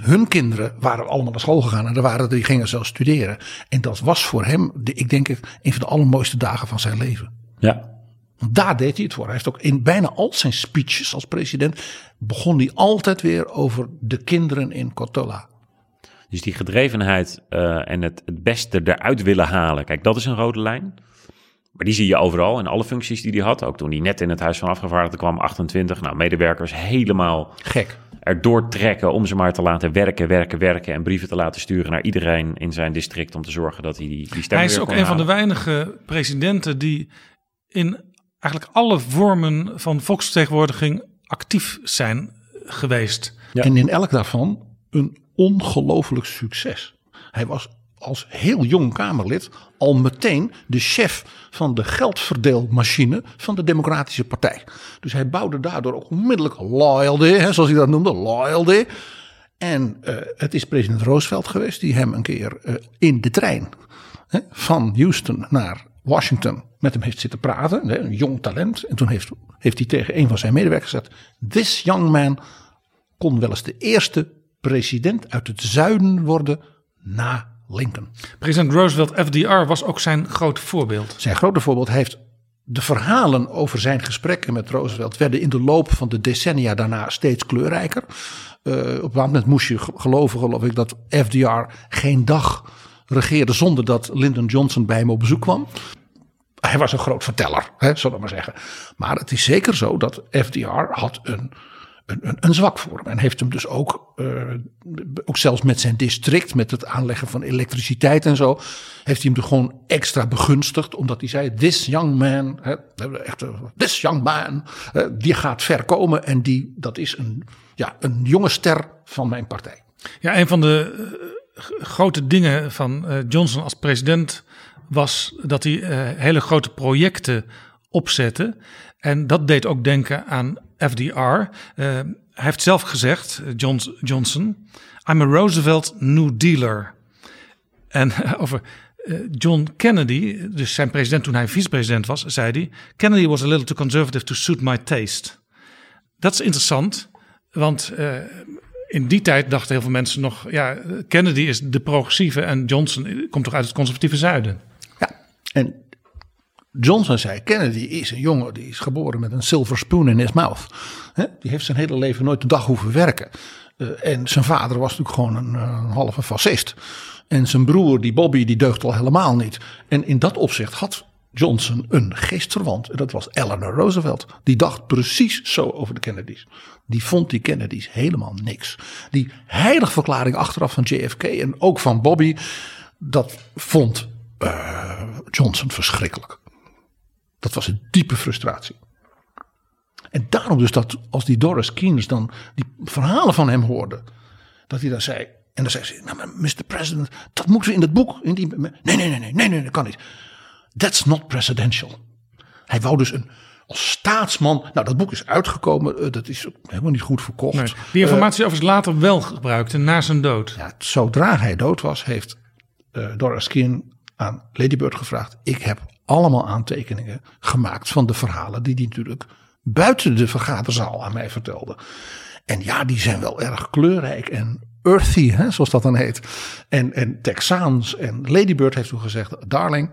C: hun kinderen waren allemaal naar school gegaan. En er waren die gingen zelfs studeren. En dat was voor hem, de, ik denk het, een van de allermooiste dagen van zijn leven.
B: Ja,
C: Want daar deed hij het voor. Hij heeft ook in bijna al zijn speeches als president. begon hij altijd weer over de kinderen in Cortella.
B: dus die gedrevenheid eh, en het, het beste eruit willen halen. Kijk, dat is een rode lijn. Maar die zie je overal in alle functies die hij had. Ook toen hij net in het Huis van Afgevaardigden kwam, 28. Nou, medewerkers helemaal
C: Gek.
B: erdoor trekken om ze maar te laten werken, werken, werken. En brieven te laten sturen naar iedereen in zijn district om te zorgen dat hij die, die stem
E: Hij is
B: weer
E: ook
B: kon
E: een van de weinige presidenten die in eigenlijk alle vormen van volksvertegenwoordiging actief zijn geweest.
B: Ja.
C: En in elk daarvan een ongelooflijk succes. Hij was als heel jong Kamerlid al meteen de chef van de geldverdeelmachine van de Democratische Partij. Dus hij bouwde daardoor ook onmiddellijk loyalty, hè, zoals hij dat noemde, loyalty. En eh, het is president Roosevelt geweest die hem een keer eh, in de trein hè, van Houston naar Washington met hem heeft zitten praten. Hè, een jong talent. En toen heeft, heeft hij tegen een van zijn medewerkers gezegd: This young man kon wel eens de eerste president uit het zuiden worden na Lincoln.
E: President Roosevelt FDR was ook zijn groot voorbeeld.
C: Zijn grote voorbeeld hij heeft de verhalen over zijn gesprekken met Roosevelt werden in de loop van de decennia daarna steeds kleurrijker. Eh, op een bepaald moment moest je ge- geloven, geloof ik, dat FDR geen dag regeerde zonder dat Lyndon Johnson bij hem op bezoek kwam. Hij was een groot verteller, hè, zullen we maar zeggen. Maar het is zeker zo dat FDR had een, een, zwak voor hem. En heeft hem dus ook, eh, ook zelfs met zijn district, met het aanleggen van elektriciteit en zo, heeft hij hem er gewoon extra begunstigd. Omdat hij zei, this young man, hè, echt, eh, this young man, eh, die gaat ver komen. En die, dat is een, ja, een jonge ster van mijn partij.
E: Ja, een van de grote dingen van Johnson als president was dat hij hele grote projecten opzette. En dat deed ook denken aan FDR. Eh, hij heeft zelf gezegd, eh, Johns- Johnson, I'm a Roosevelt New Dealer. En over eh, John Kennedy, dus zijn president toen hij vicepresident was, zei hij: Kennedy was a little too conservative to suit my taste. Dat is interessant, want in die tijd dachten heel veel mensen nog: ja, Kennedy is de progressieve en Johnson komt toch uit het conservatieve zuiden.
C: Ja, en Johnson zei, Kennedy is een jongen die is geboren met een silver spoon in his mouth. Hè, Die heeft zijn hele leven nooit een dag hoeven werken. Eh, en zijn vader was natuurlijk gewoon een, eh, een halve fascist. En zijn broer, die Bobby, die deugt al helemaal niet. En in dat opzicht had Johnson een geestverwant. En dat was Eleanor Roosevelt. Die dacht precies zo over de Kennedys. Die vond die Kennedys helemaal niks. Die heiligverklaring achteraf van JFK en ook van Bobby. Dat vond eh, Johnson verschrikkelijk. Dat was een diepe frustratie. En daarom dus dat als die Doris Keynes dan die verhalen van hem hoorde. Dat hij dan zei. En dan zei ze, nou maar Mr. President, dat moeten we in het boek. In die, nee, nee, nee, nee, nee, nee, dat kan niet. That's not presidential. Hij wou dus een, als staatsman. Nou, dat boek is uitgekomen. eh, Dat is helemaal niet goed verkocht.
E: Nee, die informatie overigens later wel gebruikte na zijn dood.
C: Ja, zodra hij dood was, heeft eh, Doris Keane aan Lady Bird gevraagd. Ik heb allemaal aantekeningen gemaakt van de verhalen die hij natuurlijk buiten de vergaderzaal aan mij vertelde. En ja, die zijn wel erg kleurrijk en earthy, hè, zoals dat dan heet. En, en Texaans. En Lady Bird heeft toen gezegd, darling,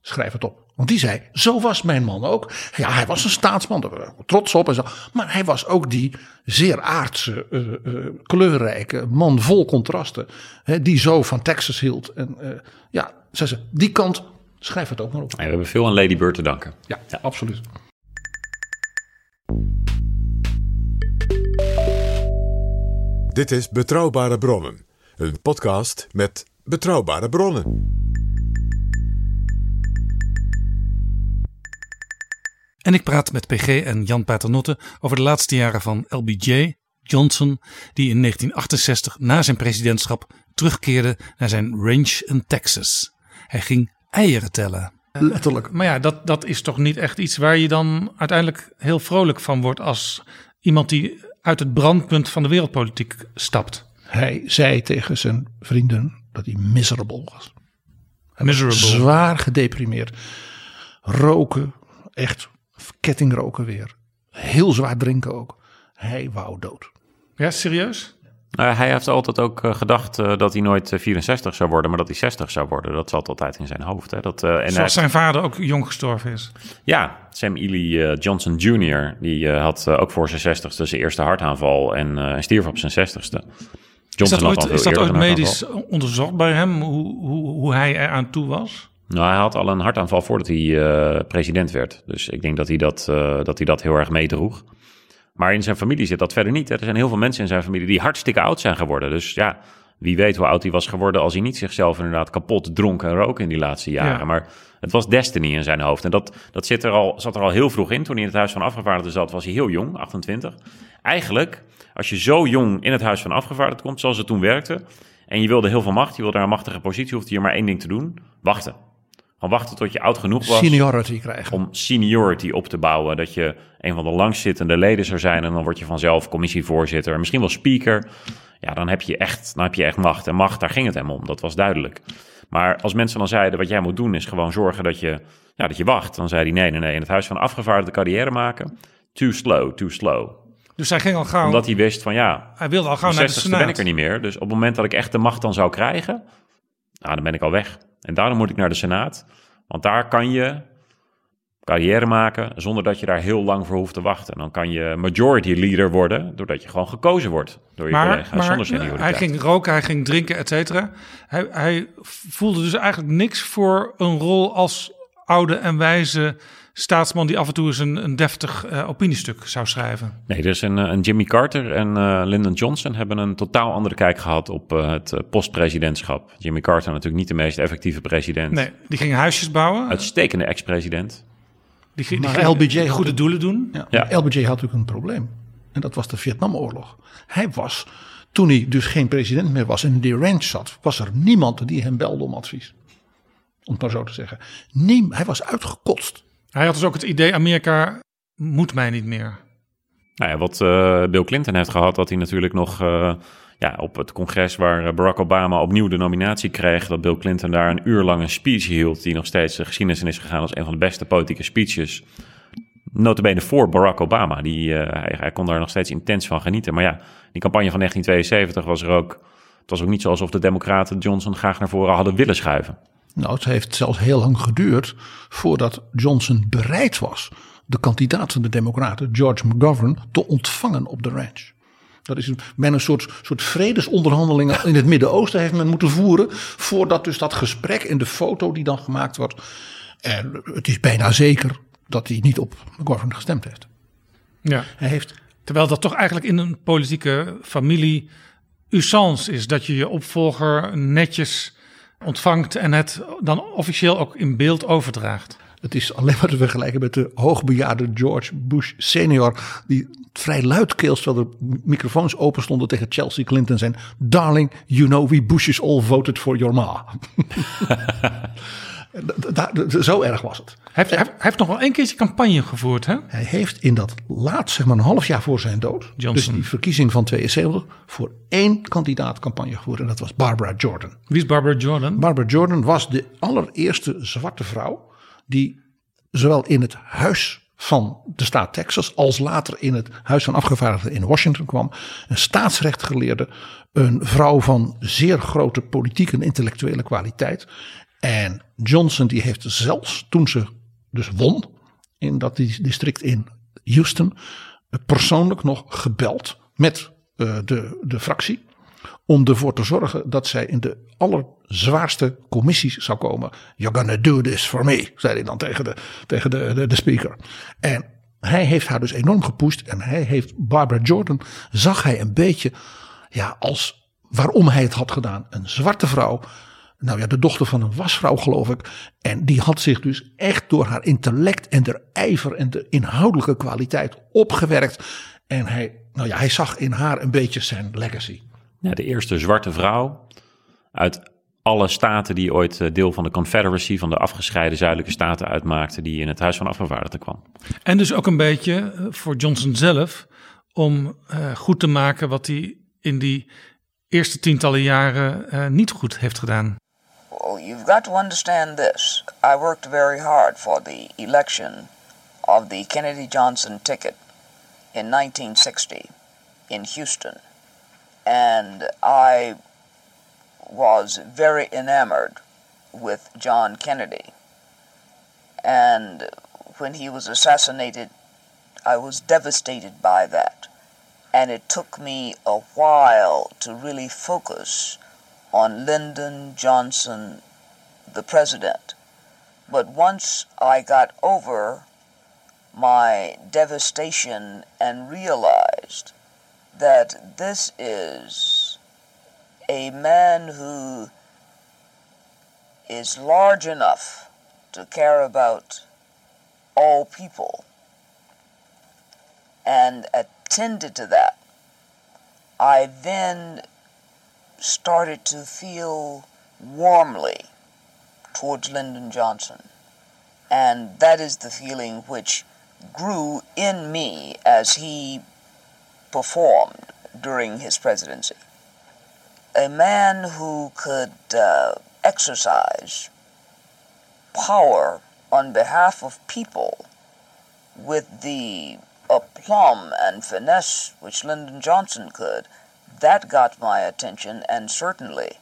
C: schrijf het op. Want die zei, zo was mijn man ook. Ja, hij was een staatsman, daar waren trots op en zo. Maar hij was ook die zeer aardse, eh, eh, kleurrijke man vol contrasten. Hè, die zo van Texas hield. En eh, ja, zei ze, die kant, schrijf het ook maar op.
B: Ja, we hebben veel aan Lady Bird te danken.
C: Ja, absoluut.
D: Dit is Betrouwbare Bronnen, een podcast met betrouwbare bronnen.
E: En ik praat met PG en Jan Paternotte over de laatste jaren van LBJ Johnson, die in 1968 na zijn presidentschap terugkeerde naar zijn ranch in Texas. Hij ging eieren tellen.
C: Letterlijk.
E: Maar ja, dat, dat is toch niet echt iets waar je dan uiteindelijk heel vrolijk van wordt als iemand die uit het brandpunt van de wereldpolitiek stapt.
C: Hij zei tegen zijn vrienden dat hij miserable was.
E: Miserable.
C: Zwaar gedeprimeerd. Roken, echt kettingroken weer. Heel zwaar drinken ook. Hij wou dood.
E: Ja, serieus?
B: Nou, hij heeft altijd ook eh, gedacht eh, dat hij nooit eh, 64 zou worden, maar dat hij 60 zou worden. Dat zat altijd in zijn hoofd. Hè? Dat, eh, en hij-
E: Zoals zijn vader ook jong gestorven is.
B: Ja, Sam Ely eh, Johnson Jr. Die eh, had eh, ook voor zijn 60ste zijn eerste hartaanval en eh, stierf op zijn 60ste.
E: Is dat ooit, is dat medisch onderzocht bij hem, hoe, hoe, hoe hij eraan toe was?
B: Nou, hij had al een hartaanval voordat hij eh, president werd. Dus ik denk dat hij dat, eh, dat hij dat heel erg meedroeg. Maar in zijn familie zit dat verder niet. Hè. Er zijn heel veel mensen in zijn familie die hartstikke oud zijn geworden. Dus ja, wie weet hoe oud hij was geworden als hij niet zichzelf inderdaad kapot dronk en rook in die laatste jaren.
E: Ja.
B: Maar het was destiny in zijn hoofd. En dat, dat zit er al, zat er al heel vroeg in. Toen hij in het Huis van Afgevaardigden zat, was hij heel jong, 28. Eigenlijk, als je zo jong in het Huis van Afgevaardigden komt, zoals het toen werkte, en je wilde heel veel macht, je wilde een machtige positie, hoefde je maar één ding te doen, wachten. Gewoon wachten tot je oud genoeg was
C: Seniority krijgen.
B: om seniority op te bouwen. Dat je een van de langstzittende leden zou zijn en dan word je vanzelf commissievoorzitter, misschien wel speaker. Ja, dan heb je echt, dan heb je echt macht. En macht, daar ging het hem om, dat was duidelijk. Maar als mensen dan zeiden, wat jij moet doen is gewoon zorgen dat je, ja, dat je wacht. Dan zei hij, nee, nee, nee, in het huis van afgevaardigde carrière maken. Too slow, too slow.
E: Dus hij ging al gauw,
B: Omdat hij wist van, ja,
E: hij wilde al gauw naar de
B: 60 ben
E: Senaat.
B: ik er niet meer. Dus op het moment dat ik echt de macht dan zou krijgen, nou, dan ben ik al weg. En daarom moet ik naar de Senaat. Want daar kan je carrière maken zonder dat je daar heel lang voor hoeft te wachten. Dan kan je majority leader worden, doordat je gewoon gekozen wordt door je
E: Maar,
B: collega's
E: maar
B: zonder senioriteit.
E: hij ging roken, hij ging drinken, et cetera. Hij, hij voelde dus eigenlijk niks voor een rol als oude en wijze staatsman... die af en toe eens een, een deftig eh, opiniestuk zou schrijven.
B: Nee, dus een, eh, een Jimmy Carter en eh, Lyndon Johnson hebben een totaal andere kijk gehad op eh, het postpresidentschap. Jimmy Carter natuurlijk niet de meest effectieve president.
E: Nee, die ging huisjes bouwen.
B: Uitstekende ex-president.
E: Die, ging- die
C: Maar
E: ging
C: LBJ
E: goede doelen doen.
C: Ja, LBJ had natuurlijk een probleem. En dat was de Vietnamoorlog. Hij was, toen hij dus geen president meer was en in die ranch zat, was er niemand die hem belde om advies. Om het maar zo te zeggen. Niem, hij was uitgekotst.
E: Hij had dus ook het idee, Amerika moet mij niet meer.
B: Nou ja, wat eh, Bill Clinton heeft gehad, dat hij natuurlijk nog eh, ja, op het congres waar eh, Barack Obama opnieuw de nominatie kreeg, dat Bill Clinton daar een uur lang een speech hield, die nog steeds de geschiedenis in is gegaan als een van de beste politieke speeches. Notabene voor Barack Obama. Die, hij, hij kon daar nog steeds intens van genieten. Maar ja, die campagne van 1972 was er ook. Het was ook niet zo alsof de Democraten Johnson graag naar voren hadden willen schuiven.
C: Nou, het heeft zelfs heel lang geduurd voordat Johnson bereid was de kandidaat van de Democraten, George McGovern, te ontvangen op de ranch. Dat is bijna een soort, soort vredesonderhandelingen in het Midden-Oosten heeft men moeten voeren. Voordat dus dat gesprek en de foto die dan gemaakt wordt. En het is bijna zeker dat hij niet op McGovern gestemd heeft.
E: Ja.
C: Hij heeft
E: Terwijl dat toch eigenlijk in een politieke familie usance is. Dat je je opvolger netjes ontvangt en het dan officieel ook in beeld overdraagt.
C: Het is alleen maar te vergelijken met de hoogbejaarde George Bush senior. Die vrij luidkeels, terwijl de microfoons open stonden tegen Chelsea Clinton zijn. Darling, you know we Bushes all voted for your ma. Zo erg was het.
E: Hij heeft, hij nog wel een keertje campagne gevoerd, hè?
C: Hij heeft in dat laat, zeg maar een half jaar voor zijn dood.
E: Johnson.
C: Dus die verkiezing van 72. Voor één kandidaat campagne gevoerd. En dat was Barbara Jordan.
E: Wie is Barbara Jordan?
C: Barbara Jordan was de allereerste zwarte vrouw die zowel in het huis van de staat Texas, als later in het Huis van Afgevaardigden in Washington kwam. Een staatsrechtgeleerde, een vrouw van zeer grote politieke en intellectuele kwaliteit. En Johnson die heeft zelfs, toen ze dus won in dat district in Houston, persoonlijk nog gebeld met uh, de, de fractie. Om ervoor te zorgen dat zij in de allerzwaarste commissies zou komen. You're gonna do this for me, zei hij dan tegen de, tegen de, de, de speaker. En hij heeft haar dus enorm gepusht. En hij heeft Barbara Jordan, zag hij een beetje ja, als waarom hij het had gedaan. Een zwarte vrouw. Nou ja, de dochter van een wasvrouw geloof ik. En die had zich dus echt door haar intellect en de ijver en de inhoudelijke kwaliteit opgewerkt. En hij, nou ja, hij zag in haar een beetje zijn legacy.
B: Ja, de eerste zwarte vrouw uit alle staten die ooit eh, deel van de Confederacy, van de afgescheiden zuidelijke staten uitmaakten, die in het Huis van Afgevaardigden kwam.
E: En dus ook een beetje eh, voor Johnson zelf om uh, goed te maken wat hij in die eerste tientallen jaren uh, niet goed heeft gedaan.
H: Well, you've got to understand this. I worked very hard for the election of the Kennedy Johnson ticket in 1960 in Houston. And I was very enamored with John Kennedy. And when he was assassinated, I was devastated by that. And it took me a while to really focus on Lyndon Johnson, the president. But once I got over my devastation and realized that this is a man who is large enough to care about all people and attended to that, I then started to feel warmly towards Lyndon Johnson. And that is the feeling which grew in me as he performed during his presidency. A man who could uh, exercise power on behalf of people with the aplomb and finesse which Lyndon Johnson could, that got my attention, and certainly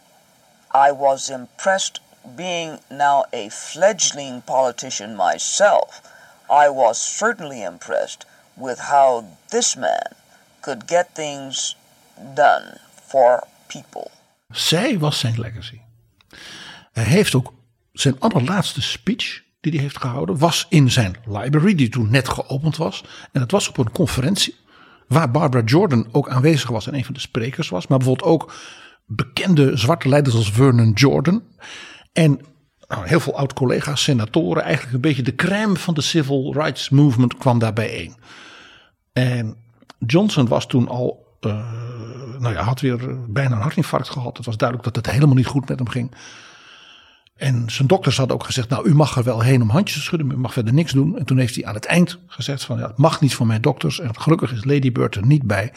H: I was impressed being now a fledgling politician myself. I was certainly impressed with how this man could get things done for people.
C: Zij was zijn legacy. Hij heeft ook zijn allerlaatste speech die hij heeft gehouden, was in zijn library, die toen net geopend was. En het was op een conferentie waar Barbara Jordan ook aanwezig was en een van de sprekers was. Maar bijvoorbeeld ook bekende zwarte leiders als Vernon Jordan. En nou, heel veel oud-collega's, senatoren, eigenlijk een beetje de crème van de civil rights movement kwam daar bijeen. En Johnson was toen al, uh, nou ja, had weer bijna een hartinfarct gehad. Het was duidelijk dat het helemaal niet goed met hem ging. En zijn dokters hadden ook gezegd, nou u mag er wel heen om handjes te schudden, maar u mag verder niks doen. En toen heeft hij aan het eind gezegd van, ja, het mag niet van mijn dokters. En gelukkig is Lady Bird er niet bij.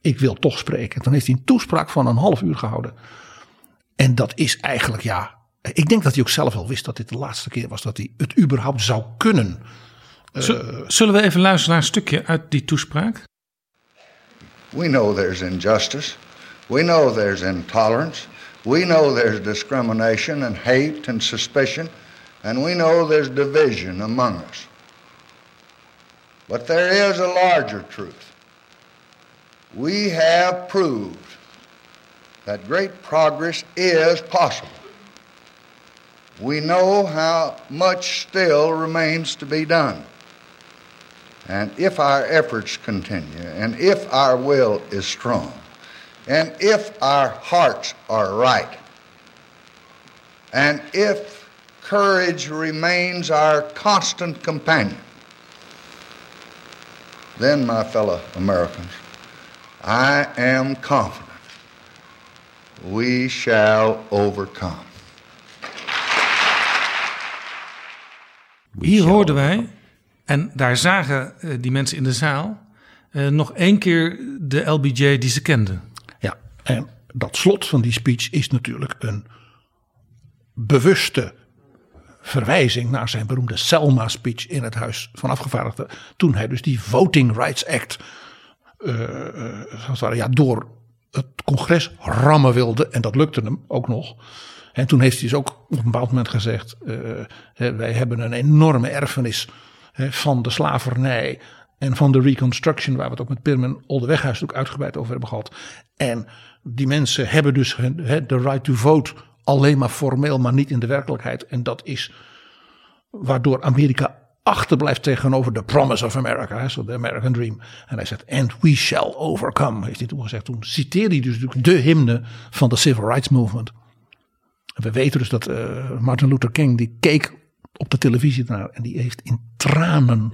C: Ik wil toch spreken. En toen heeft hij een toespraak van een half uur gehouden. En dat is eigenlijk, ja, ik denk dat hij ook zelf wel wist dat dit de laatste keer was dat hij het überhaupt zou kunnen.
E: Zullen we even luisteren naar een stukje uit die toespraak?
G: We know there's injustice. We know there's intolerance. We know there's discrimination and hate and suspicion. And we know there's division among us. But there is a larger truth. We have proved that great progress is possible. We know how much still remains to be done. And if our efforts continue, and if our will is strong, and if our hearts are right, and if courage remains our constant companion, then, my fellow Americans, I am confident we shall overcome.
E: Hier hoorden wij, en daar zagen uh, die mensen in de zaal, uh, nog één keer de LBJ die ze kenden.
C: En dat slot van die speech is natuurlijk een bewuste verwijzing naar zijn beroemde Selma-speech in het Huis van Afgevaardigden. Toen hij dus die Voting Rights Act ware, ja, door het congres rammen wilde. En dat lukte hem ook nog. En toen heeft hij dus ook op een bepaald moment gezegd: eh, wij hebben een enorme erfenis van de slavernij en van de Reconstruction, waar we het ook met Pirmin Oldeweghuis ook uitgebreid over hebben gehad. En die mensen hebben dus hun, de right to vote alleen maar formeel, maar niet in de werkelijkheid. En dat is waardoor Amerika achterblijft tegenover de promise of America, hè, zo de American Dream. En hij zegt, and we shall overcome, heeft hij toen gezegd. Toen citeerde hij dus natuurlijk de hymne van de Civil Rights Movement. En we weten dus dat eh, Martin Luther King, die keek op de televisie naar en die heeft in tranen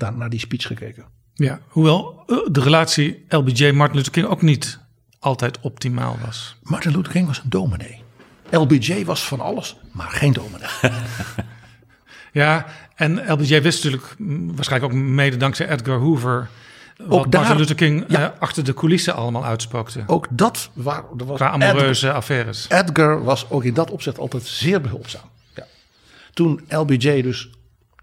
C: daar naar die speech gekeken.
E: Ja, hoewel eh, de relatie LBJ-Martin Luther King ook niet altijd optimaal was.
C: Martin Luther King was een dominee. LBJ was van alles, maar geen dominee.
E: Ja, en LBJ wist natuurlijk waarschijnlijk ook mede dankzij Edgar Hoover... wat
C: Ook daar-
E: Martin Luther King
C: ja.
E: eh, achter de coulissen allemaal uitspookte.
C: Ook dat waar, er was
E: Qua amoureuze affaires.
C: Edgar, Edgar was ook in dat opzicht altijd zeer behulpzaam. Ja. Toen LBJ dus,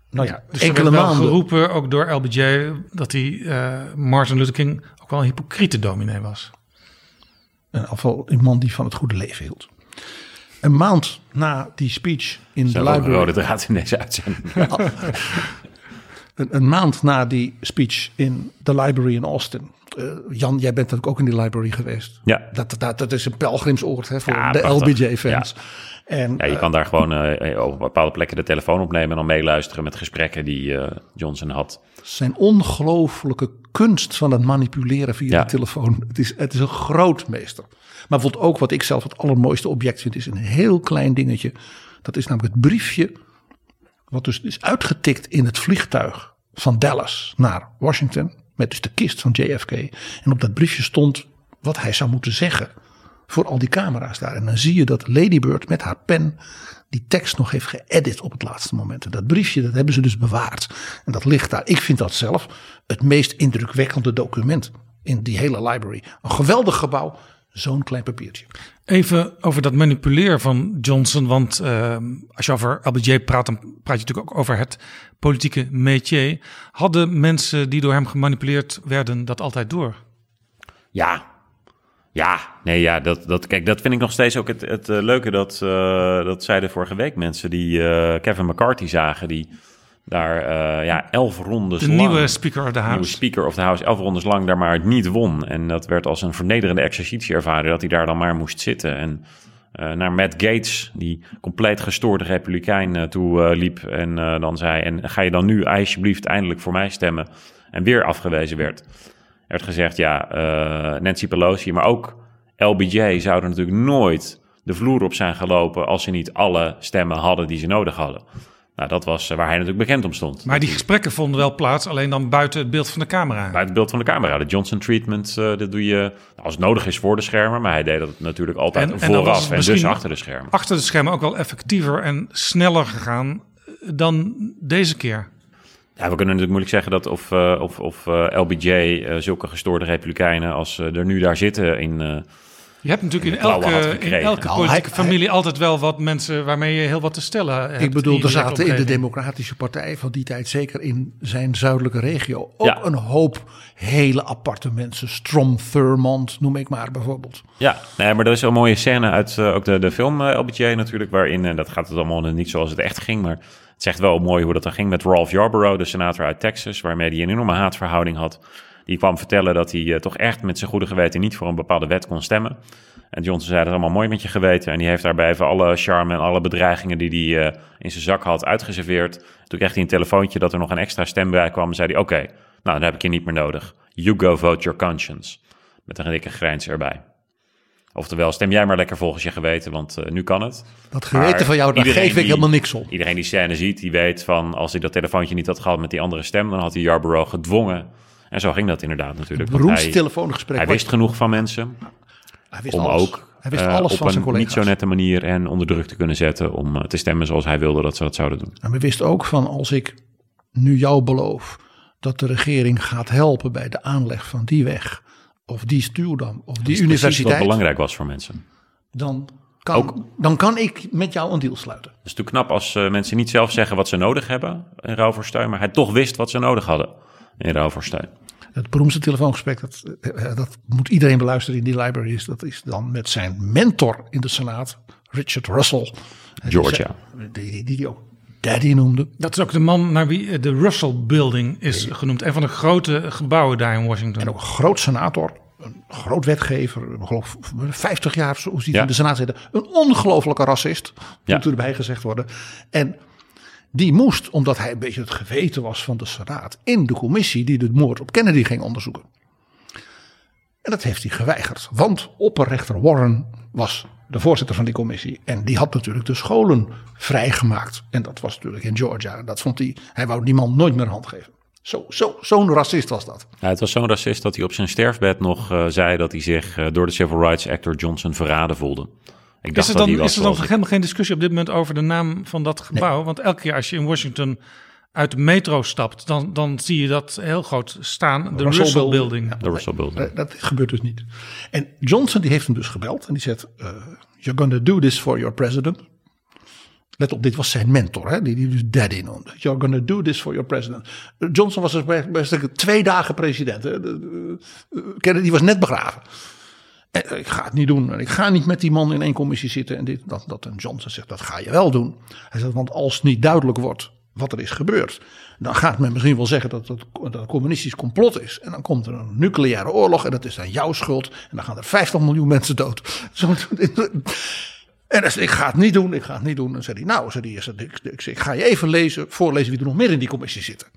C: nou ja,
E: Dus
C: enkele maanden.
E: geroepen, ook door LBJ, dat hij eh, Martin Luther King ook wel een hypocriete dominee was.
C: In ieder geval een man die van het goede leven hield. Een maand na die speech in de
B: ook een
C: library.
B: rode draad in deze uitzending.
C: Een, een maand na die speech in de library in Austin. Eh, Jan, jij bent natuurlijk ook in die library geweest.
B: Ja.
C: Dat, dat, dat is een pelgrimsoord hè, voor
B: Ja,
C: de. LBJ-fans. En
B: Ja, je
C: eh,
B: kan daar gewoon eh, op bepaalde plekken de telefoon opnemen en dan meeluisteren met gesprekken die Johnson had.
C: zijn ongelooflijke kunst van het manipuleren via
B: Ja.
C: de telefoon. Het is, het is een grootmeester. Maar bijvoorbeeld ook wat ik zelf het allermooiste object vind, is een heel klein dingetje. Dat is namelijk het briefje, wat dus is uitgetikt in het vliegtuig van Dallas naar Washington. Met dus de kist van JFK. En op dat briefje stond wat hij zou moeten zeggen voor al die camera's daar. En dan zie je dat Lady Bird met haar pen die tekst nog heeft geëdit op het laatste moment. En dat briefje, dat hebben ze dus bewaard. En dat ligt daar. Ik vind dat zelf het meest indrukwekkende document in die hele library. Een geweldig gebouw, zo'n klein papiertje.
E: Even over dat manipuleren van Johnson. Want eh, als je over LBJ praat, dan praat je natuurlijk ook over het politieke métier. Hadden mensen die door hem gemanipuleerd werden dat altijd door?
B: Ja, ja, nee, ja, dat, dat, kijk, dat vind ik nog steeds ook het, het eh, leuke. Dat, eh, dat zeiden vorige week mensen die eh, Kevin McCarthy zagen, die daar ja, elf rondes
E: De
B: lang,
E: nieuwe Speaker of the
B: nieuwe
E: House.
B: Speaker of the House, elf rondes lang daar maar niet won. En dat werd als een vernederende exercitie ervaren dat hij daar dan maar moest zitten. En eh, naar Matt Gates, die compleet gestoorde republikein eh, toe eh, liep. En dan zei, en ga je dan nu alsjeblieft eindelijk voor mij stemmen? En weer afgewezen werd. Er werd gezegd, ja, Nancy Pelosi, maar ook LBJ zouden natuurlijk nooit de vloer op zijn gelopen als ze niet alle stemmen hadden die ze nodig hadden. Nou, dat was eh, waar hij natuurlijk bekend om stond.
E: Maar die gesprekken vonden wel plaats, alleen dan buiten het beeld van de camera.
B: Buiten het beeld van de camera. De Johnson treatment, eh, dat doe je nou, als het nodig is voor de schermen. Maar hij deed dat natuurlijk altijd
E: En-
B: vooraf en, dus achter de schermen.
E: Achter de schermen ook wel effectiever en sneller gegaan dan deze keer.
B: Ja, we kunnen natuurlijk moeilijk zeggen dat of, eh, of, of eh, LBJ, eh, zulke gestoorde republikeinen als eh, er nu daar zitten in... eh,
E: Je hebt natuurlijk in elke, in
B: gekregen.
E: elke
C: Nou,
E: politieke
C: hij-
E: familie altijd wel wat mensen waarmee je heel wat te stellen hebt.
C: Ik bedoel, er zaten in de. Democratische Partij van die tijd, zeker in zijn zuidelijke regio, ook
B: Ja.
C: een hoop hele aparte mensen. Strom Thurmond, noem ik maar bijvoorbeeld.
B: Ja, nee, maar er is een mooie scène uit eh, ook de, de film eh, LBJ natuurlijk, waarin, en dat gaat het allemaal niet zoals het echt ging, maar het zegt wel mooi hoe dat dan ging met Ralph Yarborough, de senator uit Texas, waarmee hij een enorme haatverhouding had. Die kwam vertellen dat hij eh, toch echt met zijn goede geweten niet voor een bepaalde wet kon stemmen. En Johnson zei, dat is allemaal mooi met je geweten. En die heeft daarbij even alle charme en alle bedreigingen die hij eh, in zijn zak had uitgeserveerd. Toen kreeg hij een telefoontje dat er nog een extra stem bij kwam. En zei hij, oké, nou dan heb ik je niet meer nodig. You go vote your conscience. Met een dikke grijns erbij. Oftewel, stem jij maar lekker volgens je geweten, want eh, nu kan het.
C: Dat geweten
B: Maar
C: van jou, daar geef ik
B: die-
C: helemaal niks om.
B: Iedereen die scène ziet, die weet van... als hij dat telefoontje niet had gehad met die andere stem... dan had hij Yarborough gedwongen. En zo ging dat inderdaad natuurlijk. hij,
C: telefoongesprek.
B: hij wist genoeg van mensen
C: hij wist
B: om
C: alles.
B: ook
C: hij wist
B: eh,
C: alles
B: op
C: van zijn
B: een
C: collega's.
B: niet zo nette manier en onder druk te kunnen zetten... om eh, te stemmen zoals hij wilde dat ze dat zouden doen.
C: En we wisten ook van als ik nu jou beloof dat de regering gaat helpen bij de aanleg van die weg of die stuwdam of die universiteit,
B: wat belangrijk was voor mensen.
C: dan kan, dan kan ik met jou een deal sluiten.
B: Het is natuurlijk knap als eh, mensen niet zelf zeggen wat ze nodig hebben in ruil voor steun, maar hij toch wist wat ze nodig hadden in ruil voor steun.
C: Het beroemdste telefoongesprek, dat, eh, dat moet iedereen beluisteren in die libraries. Dat is dan met zijn mentor in de Senaat, Richard Russell.
B: Georgia.
C: Die die, die, die ook Daddy noemde.
E: Dat is ook de man naar wie eh, de Russell Building is genoemd. Een van de grote gebouwen daar in Washington.
C: En ook een groot senator, een groot wetgever, ik geloof 50 jaar of zo, hoe ziet
B: Ja.
C: in de Senaat zitten. Een ongelofelijke racist,
B: Ja.
C: moet erbij gezegd worden. En die moest, omdat hij een beetje het geweten was van de Senaat, in de commissie die de moord op Kennedy ging onderzoeken. En dat heeft hij geweigerd, want opperrechter Warren was de voorzitter van die commissie. En die had natuurlijk de scholen vrijgemaakt. En dat was natuurlijk in Georgia. Dat vond hij, hij wou die man nooit meer hand geven. Zo, zo, zo'n racist was dat.
B: Het was zo'n racist dat hij op zijn sterfbed nog eh, zei dat hij zich eh, door de Civil Rights Actor Johnson verraden voelde. Ik dacht
E: Is er
B: dat
E: dan,
B: was
E: is er dan
B: ik.
E: helemaal geen discussie op dit moment over de naam van dat gebouw? Want elke keer als je in Washington uit de metro stapt, dan, dan zie je dat heel groot staan. De
C: Russell
E: Russell,
C: Building.
E: Building.
B: De Russell Building.
C: Dat gebeurt dus niet. En Johnson die heeft hem dus gebeld en die zegt: eh, You're gonna do this for your president. Let op, dit was zijn mentor, hè, die die dus daddy noemde. You're gonna do this for your president. Johnson was dus bij, bij twee dagen president. Hè. Kennedy was net begraven. Eh, ik ga het niet doen. En ik ga niet met die man in één commissie zitten. En dit, dat, dat. En Johnson zegt, dat ga je wel doen. Hij zegt, want als niet duidelijk wordt wat er is gebeurd. Dan gaat men misschien wel zeggen dat het dat communistisch complot is. En dan komt er een nucleaire oorlog. En dat is dan jouw schuld. En dan gaan er 50 miljoen mensen dood. En hij ik ga het niet doen, ik ga het niet doen. En zei hij, nou, zei hij, ik, ik, ik ga je even lezen, voorlezen wie er nog meer in die commissie zitten.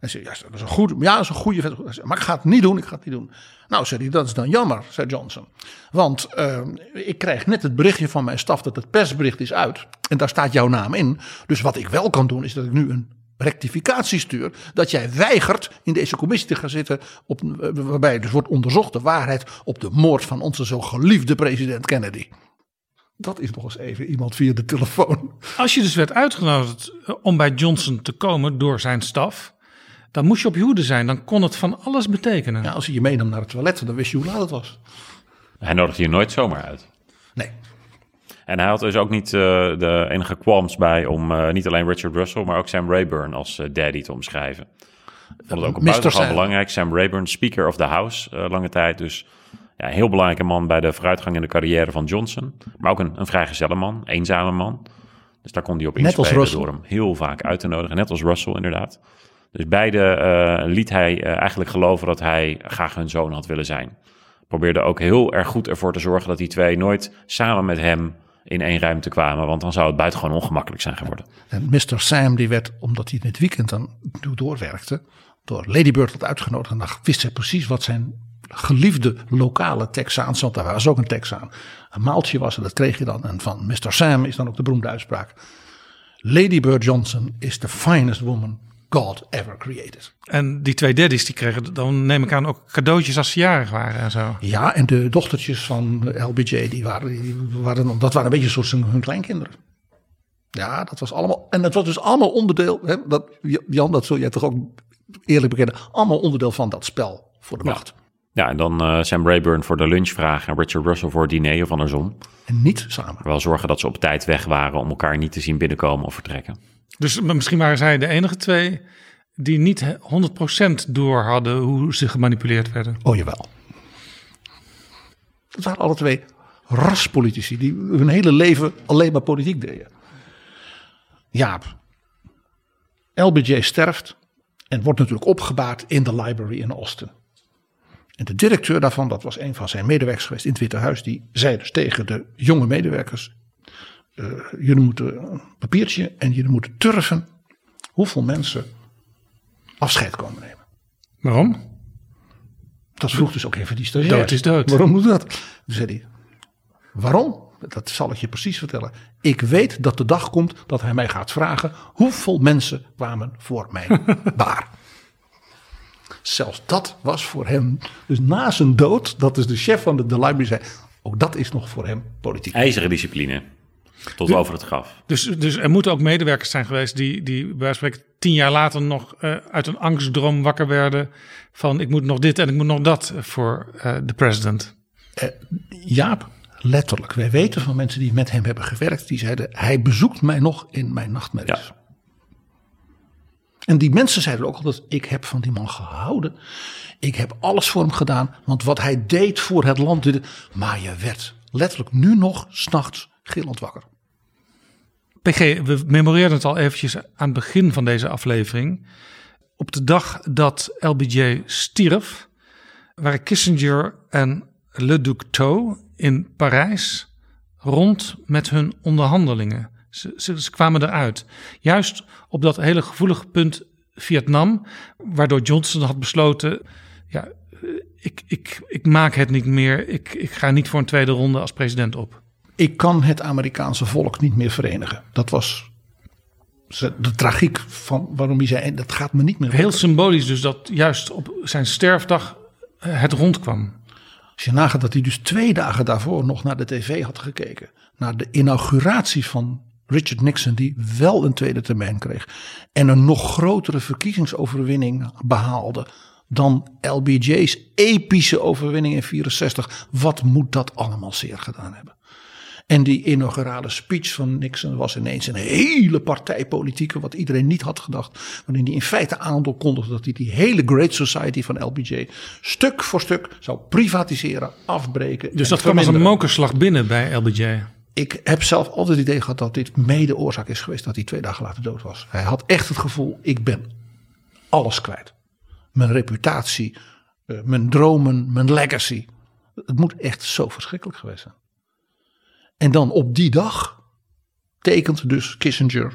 C: En zei, ja, dat is een goed, ja, dat is een goede Maar ik ga het niet doen, ik ga het niet doen. Nou, zei hij, dat is dan jammer, zei Johnson. Want eh, ik krijg net het berichtje van mijn staf dat het persbericht is uit. En daar staat jouw naam in. Dus wat ik wel kan doen, is dat ik nu een rectificatie stuur. Dat jij weigert in deze commissie te gaan zitten. Op, eh, waarbij dus wordt onderzocht de waarheid op de moord van onze zo geliefde president Kennedy. Dat is nog eens even iemand via de telefoon.
E: Als je dus werd uitgenodigd eh, om bij Johnson te komen door zijn staf, dan moest je op je hoede zijn. Dan kon het van alles betekenen.
C: Ja, als hij je meenam naar het toilet, dan wist je hoe laat het was.
B: Hij nodigde je nooit zomaar uit.
C: Nee.
B: En hij had dus ook niet eh, de enige qualms bij om eh, niet alleen Richard Russell, maar ook Sam Rayburn als eh, daddy te omschrijven. Ik vond het ook buitengewoon
C: Sam.
B: belangrijk. Sam Rayburn, Speaker of the House, eh, lange tijd. Dus ja, een heel belangrijke man bij de vooruitgang in de carrière van Johnson. Maar ook een, een vrijgezelle man, eenzame man. Dus daar kon hij op inspelen door hem heel vaak uit te nodigen. Net als Russell inderdaad. Dus beide eh, liet hij eh, eigenlijk geloven dat hij graag hun zoon had willen zijn. Probeerde ook heel erg goed ervoor te zorgen dat die twee nooit samen met hem in één ruimte kwamen. Want dan zou het buitengewoon ongemakkelijk zijn geworden.
C: En Mr. Sam die werd, omdat hij in het weekend dan doorwerkte, door Lady Bird had uitgenodigd. En dan wist hij precies wat zijn geliefde lokale Texaans, want daar was ook een Texaan, een maaltje was. En dat kreeg je dan. En van Mr. Sam is dan ook de beroemde uitspraak. Lady Bird Johnson is the finest woman God ever created.
E: En die twee daddies die kregen dan neem ik aan ook cadeautjes als ze jarig waren en zo.
C: Ja, en de dochtertjes van LBJ, die waren, die waren, dat waren een beetje soort hun kleinkinderen. Ja, dat was allemaal. En het was dus allemaal onderdeel. Hè, dat, Jan, dat zul jij toch ook eerlijk bekennen. Allemaal onderdeel van dat spel voor de macht.
B: Ja, en dan eh, Sam Rayburn voor de lunch vragen en Richard Russell voor het diner of andersom.
C: En niet samen.
B: Wel zorgen dat ze op tijd weg waren om elkaar niet te zien binnenkomen of vertrekken.
E: Dus misschien waren zij de enige twee die niet he- 100% door hadden hoe ze gemanipuleerd werden.
C: Oh jawel. Dat waren alle twee raspolitici die hun hele leven alleen maar politiek deden. Jaap. LBJ sterft en wordt natuurlijk opgebaard in de library in Austin. En de directeur daarvan, dat was een van zijn medewerkers geweest in het Witte Huis, die zei dus tegen de jonge medewerkers: eh, jullie moeten een papiertje en jullie moeten turven hoeveel mensen afscheid komen nemen.
E: Waarom?
C: Dat vroeg dus ook even die stagiair.
E: Dood is dood.
C: Waarom moet dat? Toen zei hij, waarom? Dat zal ik je precies vertellen. Ik weet dat de dag komt dat hij mij gaat vragen... hoeveel mensen kwamen voor mijn baar. Zelfs dat was voor hem... Dus na zijn dood, dat is de chef van de, de library zei... ook dat is nog voor hem politiek.
B: IJzeren discipline. Tot over het graf.
E: Dus, dus er moeten ook medewerkers zijn geweest die, die bij wijze van spreken tien jaar later nog eh, uit een angstdroom wakker werden. Van ik moet nog dit en ik moet nog dat voor eh, de president.
C: Jaap, letterlijk. Wij weten van mensen die met hem hebben gewerkt. Die zeiden, hij bezoekt mij nog in mijn nachtmerries.
B: Ja.
C: En die mensen zeiden ook altijd, ik heb van die man gehouden. Ik heb alles voor hem gedaan. Want wat hij deed voor het land. dit- Maar je werd letterlijk nu nog s'nachts gillend wakker.
E: PG, we memoreerden het al eventjes aan het begin van deze aflevering. Op de dag dat LBJ stierf, waren Kissinger en Le Duc Tho in Parijs rond met hun onderhandelingen. Ze, ze, ze kwamen eruit. Juist op dat hele gevoelige punt Vietnam, waardoor Johnson had besloten: ja, eh, ik, ik, ik maak het niet meer. Ik, ik ga niet voor een tweede ronde als president op.
C: Ik kan het Amerikaanse volk niet meer verenigen. Dat was de tragiek van waarom hij zei, en dat gaat me niet meer
E: Heel
C: lukken.
E: symbolisch dus dat juist op zijn sterfdag eh, het rondkwam.
C: Als je nagaat dat hij dus twee dagen daarvoor nog naar de tv had gekeken. Naar de inauguratie van Richard Nixon, die wel een tweede termijn kreeg. En een nog grotere verkiezingsoverwinning behaalde dan LBJ's epische overwinning in 64. Wat moet dat allemaal zeer gedaan hebben? En die inaugurale speech van Nixon was ineens een hele partijpolitieke, wat iedereen niet had gedacht. Waarin hij in feite aankondigde dat hij die hele Great Society van LBJ stuk voor stuk zou privatiseren, afbreken.
E: Dus dat kwam als een mokerslag binnen bij LBJ.
C: Ik heb zelf altijd het idee gehad dat dit mede oorzaak is geweest dat hij twee dagen later dood was. Hij had echt het gevoel, ik ben alles kwijt. Mijn reputatie, eh, mijn dromen, mijn legacy. Het moet echt zo verschrikkelijk geweest zijn. En dan op die dag tekent dus Kissinger,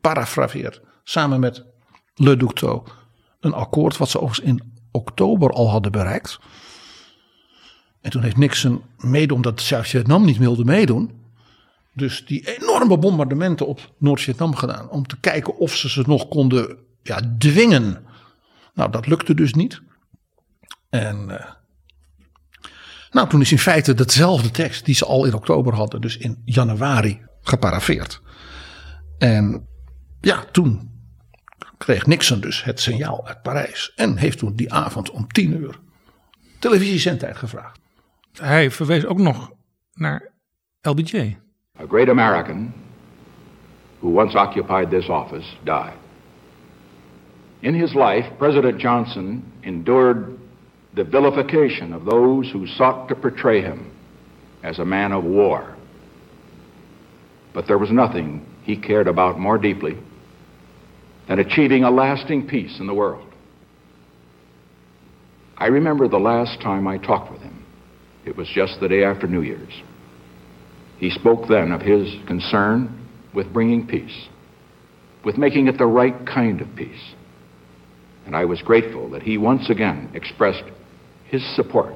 C: parafraseert, samen met Le Duc Tho, een akkoord wat ze overigens in oktober al hadden bereikt. En toen heeft Nixon, mede omdat Zuid-Vietnam niet wilde meedoen, dus die enorme bombardementen op Noord-Vietnam gedaan. Om te kijken of ze ze nog konden ja, dwingen. Nou, dat lukte dus niet. En eh, nou, toen is in feite dezelfde tekst die ze al in oktober hadden, dus in januari, geparafeerd. En ja, toen kreeg Nixon dus het signaal uit Parijs. En heeft toen die avond om tien uur televisiezendtijd gevraagd.
E: Hij verwees ook nog naar LBJ.
I: A great American who once occupied this office died. In his life, President Johnson endured the vilification of those who sought to portray him as a man of war. But there was nothing he cared about more deeply than achieving a lasting peace in the world. I remember the last time I talked with him. It was just the day after New Year's. He spoke then of his concern with bringing peace, with making it the right kind of peace. And I was grateful that he once again expressed his support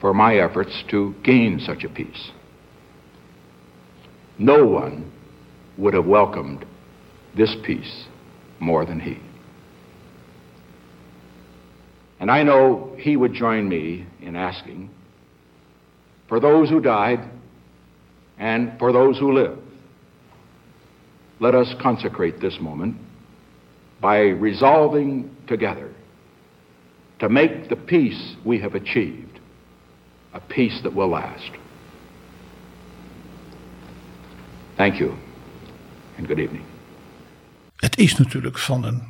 I: for my efforts to gain such a peace. No one would have welcomed this peace more than he. And I know he would join me in asking for those who died and for those who live. Let us consecrate this moment by resolving together to make the peace we have achieved a peace that will last. Thank you and good evening.
C: Het is natuurlijk van een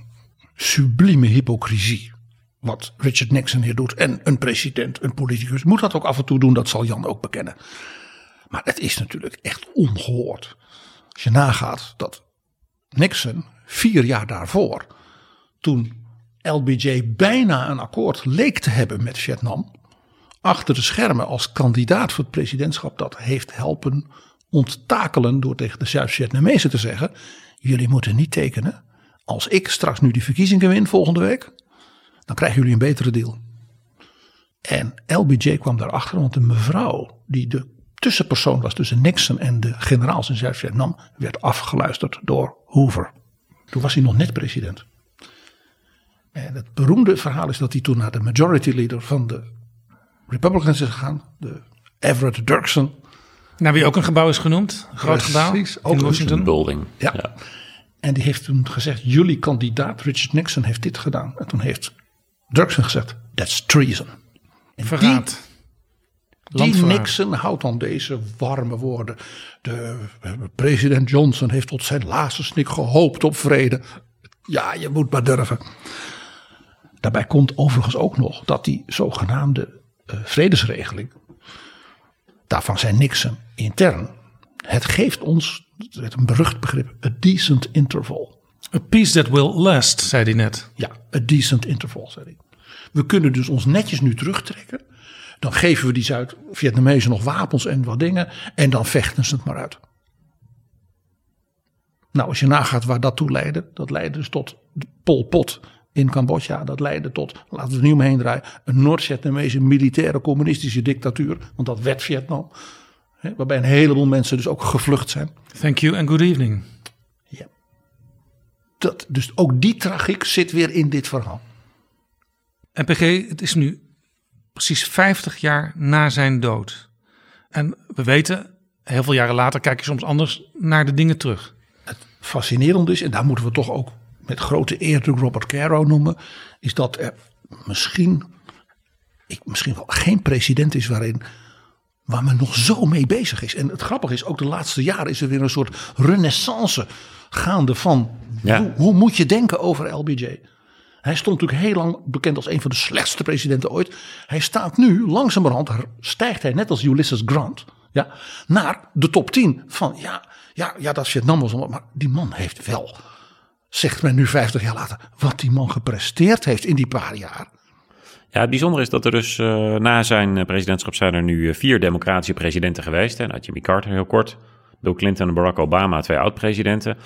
C: sublieme hypocrisie. Wat Richard Nixon hier doet. En een president, een politicus, moet dat ook af en toe doen. Dat zal Jan ook bekennen. Maar het is natuurlijk echt ongehoord. Als je nagaat dat Nixon vier jaar daarvoor. Toen LBJ bijna een akkoord leek te hebben met Vietnam. Achter de schermen als kandidaat voor het presidentschap dat heeft helpen onttakelen. Door tegen de Zuid-Vietnamezen te zeggen. Jullie moeten niet tekenen. Als ik straks nu die verkiezingen win volgende week. Dan krijgen jullie een betere deal. En LBJ kwam daarachter, want een mevrouw die de tussenpersoon was tussen Nixon en de generaals in Zuid-Vietnam, werd afgeluisterd door Hoover. Toen was hij nog net president. En het beroemde verhaal is dat hij toen naar de majority leader van de Republicans is gegaan, de Everett Dirksen.
E: Naar wie ook een gebouw is genoemd. Een groot gebouw
C: Precies, ook
E: in Washington.
B: Building.
C: Ja. En die heeft toen gezegd: Jullie kandidaat Richard Nixon heeft dit gedaan. En toen heeft Dirksen gezegd: That's treason. En
E: Verraad.
C: Die, Die. Nixon houdt dan deze warme woorden. De, eh, president Johnson heeft tot zijn laatste snik gehoopt op vrede. Ja, je moet maar durven. Daarbij komt overigens ook nog dat die zogenaamde eh, vredesregeling. Daarvan zei Nixon intern. Het geeft ons, het een berucht begrip, a decent interval.
E: A peace that will last, zei hij net.
C: Ja, a decent interval, zei hij. We kunnen dus ons netjes nu terugtrekken. Dan geven we die Zuid-Vietnamezen nog wapens en wat dingen. En dan vechten ze het maar uit. Nou, als je nagaat waar dat toe leidde. Dat leidde dus tot Pol Pot in Cambodja. Dat leidde tot, laten we het nu omheen draaien. Een Noord-Vietnamese militaire communistische dictatuur. Want dat werd Vietnam. Hè, waarbij een heleboel mensen dus ook gevlucht zijn.
E: Thank you and good evening.
C: Dat, dus ook die tragiek zit weer in dit verhaal.
E: En PG, het is nu precies 50 jaar na zijn dood. En we weten, heel veel jaren later kijk je soms anders naar de dingen terug.
C: fascinerend is, en daar moeten we toch ook met grote eer de Robert Caro noemen, is dat er misschien, ik, misschien wel geen president is waarin waar men nog zo mee bezig is. En het grappige is, ook de laatste jaren is er weer een soort renaissance gaande van
B: Ja.
C: hoe, hoe moet je denken over LBJ. Hij stond natuurlijk heel lang bekend als een van de slechtste presidenten ooit. Hij staat nu, langzamerhand stijgt hij net als Ulysses Grant ja, naar de top 10 van ja, ja, ja dat is Vietnam maar die man heeft wel, zegt men nu 50 jaar later, wat die man gepresteerd heeft in die paar jaar.
B: Ja, het bijzondere is dat er dus eh, na zijn eh, presidentschap zijn er nu eh, vier democratische presidenten geweest. Hè. Jimmy Carter heel kort, Bill Clinton en Barack Obama, twee oud-presidenten.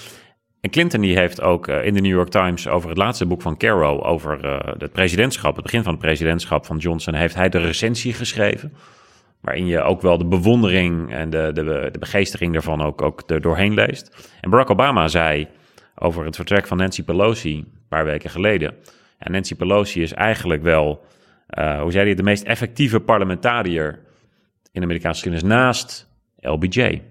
B: En Clinton die heeft ook in de New York Times over het laatste boek van Caro, over het presidentschap, het begin van het presidentschap van Johnson, heeft hij de recensie geschreven. Waarin je ook wel de bewondering en de, de, de begeestering daarvan ook, ook doorheen leest. En Barack Obama zei over het vertrek van Nancy Pelosi een paar weken geleden. Ja, Nancy Pelosi is eigenlijk wel, eh, hoe zei hij, de meest effectieve parlementariër in de Amerikaanse geschiedenis naast LBJ.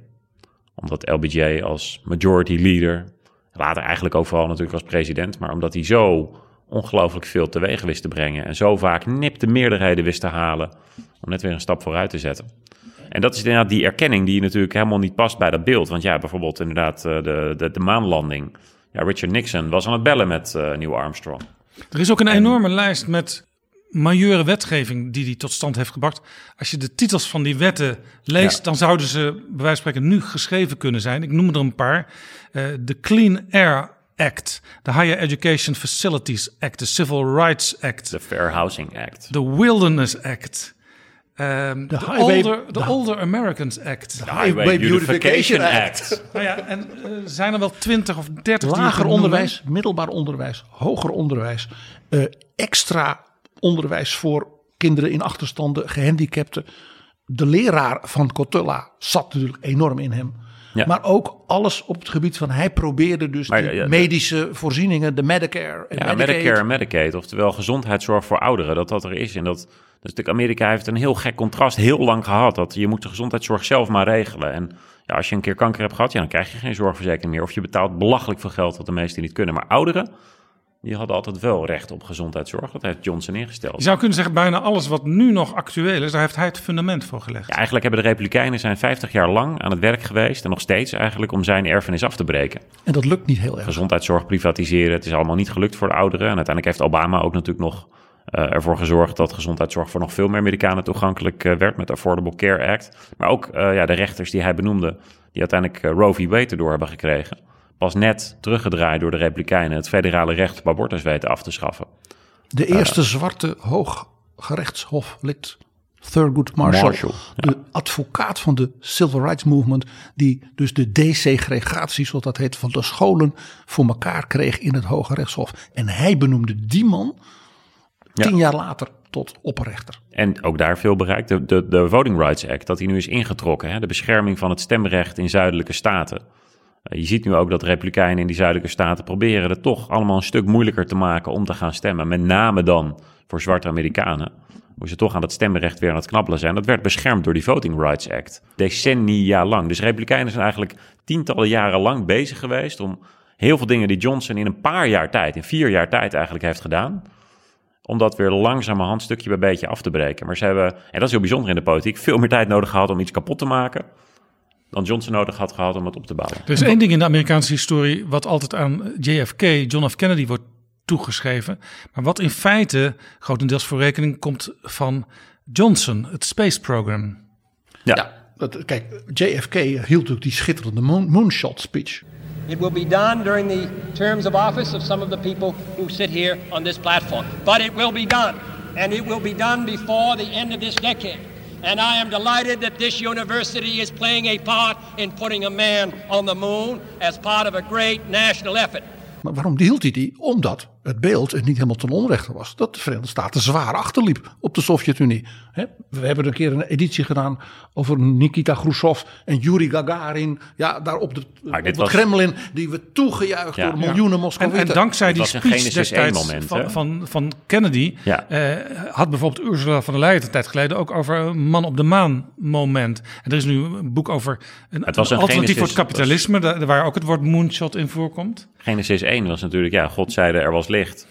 B: Omdat LBJ als majority leader, later eigenlijk ook vooral natuurlijk als president, maar omdat hij zo ongelooflijk veel teweeg wist te brengen en zo vaak nipte meerderheden wist te halen om net weer een stap vooruit te zetten. En dat is inderdaad die erkenning die natuurlijk helemaal niet past bij dat beeld. Want ja, bijvoorbeeld inderdaad eh, de, de, de maanlanding. Ja, Richard Nixon was aan het bellen met Neil Armstrong.
E: Er is ook een enorme lijst met majeure wetgeving die hij tot stand heeft gebracht. Als je de titels van die wetten leest,
B: Ja.
E: dan zouden ze bij wijze van spreken nu geschreven kunnen zijn. Ik noem er een paar. Eh, De Clean Air Act, de Higher Education Facilities Act, de Civil Rights Act,
B: De Fair Housing Act.
E: de Wilderness Act, ehm, de,
C: Highway-
E: Older, de
C: de-
E: Older Americans Act.
B: De Highway Beautification Act.
E: Nou ja, en eh, zijn er wel twintig of dertig
C: Lager onderwijs, middelbaar onderwijs, hoger onderwijs, eh, extra onderwijs voor kinderen in achterstanden, gehandicapten. De leraar van Cotulla zat natuurlijk enorm in hem.
B: Ja.
C: Maar ook alles op het gebied van hij probeerde dus
B: Maar
C: die
B: ja, ja,
C: medische voorzieningen, de Medicare en
B: Ja,
C: Medicaid.
B: Medicare en Medicaid, oftewel gezondheidszorg voor ouderen, dat dat er is. En dat, natuurlijk, Amerika heeft een heel gek contrast heel lang gehad. Dat je moet de gezondheidszorg zelf maar regelen. En ja, als je een keer kanker hebt gehad, ja, dan krijg je geen zorgverzekering meer. Of je betaalt belachelijk veel geld, wat de meesten niet kunnen. Maar ouderen, die hadden altijd wel recht op gezondheidszorg. Dat heeft Johnson ingesteld.
E: Je zou kunnen zeggen, bijna alles wat nu nog actueel is, daar heeft hij het fundament voor gelegd.
B: Ja, eigenlijk hebben de Republikeinen zijn 50 jaar lang aan het werk geweest. En nog steeds eigenlijk om zijn erfenis af te breken.
C: En dat lukt niet heel erg.
B: gezondheidszorg privatiseren. Het is allemaal niet gelukt voor de ouderen. En uiteindelijk heeft Obama ook natuurlijk nog eh, ervoor gezorgd dat gezondheidszorg voor nog veel meer Amerikanen toegankelijk eh, werd met de Affordable Care Act. Maar ook eh, ja, de rechters die hij benoemde, die uiteindelijk Roe v. Wade erdoor hebben gekregen. Pas net teruggedraaid door de Republikeinen het federale recht op abortus weten af te schaffen.
C: De eerste zwarte hooggerechtshoflid Thurgood Marshall,
B: Marshall, ja.
C: de advocaat van de Civil Rights Movement, die dus de desegregatie, zoals dat heet, van de scholen voor elkaar kreeg in het Hoge Rechtshof. En hij benoemde die man
B: Ja.
C: tien jaar later tot opperrechter.
B: En ook daar veel bereikt. De, de, de Voting Rights Act, dat die nu is ingetrokken. Hè? De bescherming van het stemrecht in zuidelijke staten. Eh, je ziet nu ook dat republikeinen in die zuidelijke staten proberen het toch allemaal een stuk moeilijker te maken om te gaan stemmen. Met name dan voor zwarte Amerikanen. Hoe ze toch aan het stemrecht weer aan het knabbelen zijn. Dat werd beschermd door die Voting Rights Act. Decennia lang. Dus republikeinen zijn eigenlijk tientallen jaren lang bezig geweest om heel veel dingen die Johnson in een paar jaar tijd, in vier jaar tijd eigenlijk heeft gedaan om dat weer langzamerhand stukje bij beetje af te breken. Maar ze hebben, en dat is heel bijzonder in de politiek, veel meer tijd nodig gehad om iets kapot te maken dan Johnson nodig had gehad om het op te bouwen.
E: Er is één ding in de Amerikaanse historie wat altijd aan JFK, John F. Kennedy, wordt toegeschreven. Maar wat in feite grotendeels voor rekening komt van Johnson, het Space Program.
B: Ja,
C: Ja, dat, kijk, JFK hield natuurlijk die schitterende moon- moonshot speech.
J: It will be done during the terms of office of some of the people who sit here on this platform. But it will be done. And it will be done before the end of this decade. And I am delighted that this university is playing a part in putting a man on the moon as part of a great national effort.
C: Maar waarom hield hij die? Omdat het beeld, en niet helemaal ten onrechte was, dat de Verenigde Staten zwaar achterliep op de Sovjet-Unie. Hè, We hebben een keer een editie gedaan over Nikita Khrushchev en Yuri Gagarin. Ja, daar op, de, op het
B: was-
C: Kremlin, die we toegejuicht
B: Ja.
C: door miljoenen
E: En,
C: Moskowieten.
E: en dankzij die
B: was
E: speech
B: Genesis 1
E: destijds
B: moment,
E: van, van, van Kennedy...
B: Ja.
E: eh, had bijvoorbeeld Ursula van der Leyen een tijd geleden... ook over een man op de maan moment. En er is nu een boek over een,
B: Het was een
E: alternatief voor het kapitalisme... daar- waar ook het woord moonshot in voorkomt.
B: Genesis 1 was natuurlijk, ja, God zeide er was licht.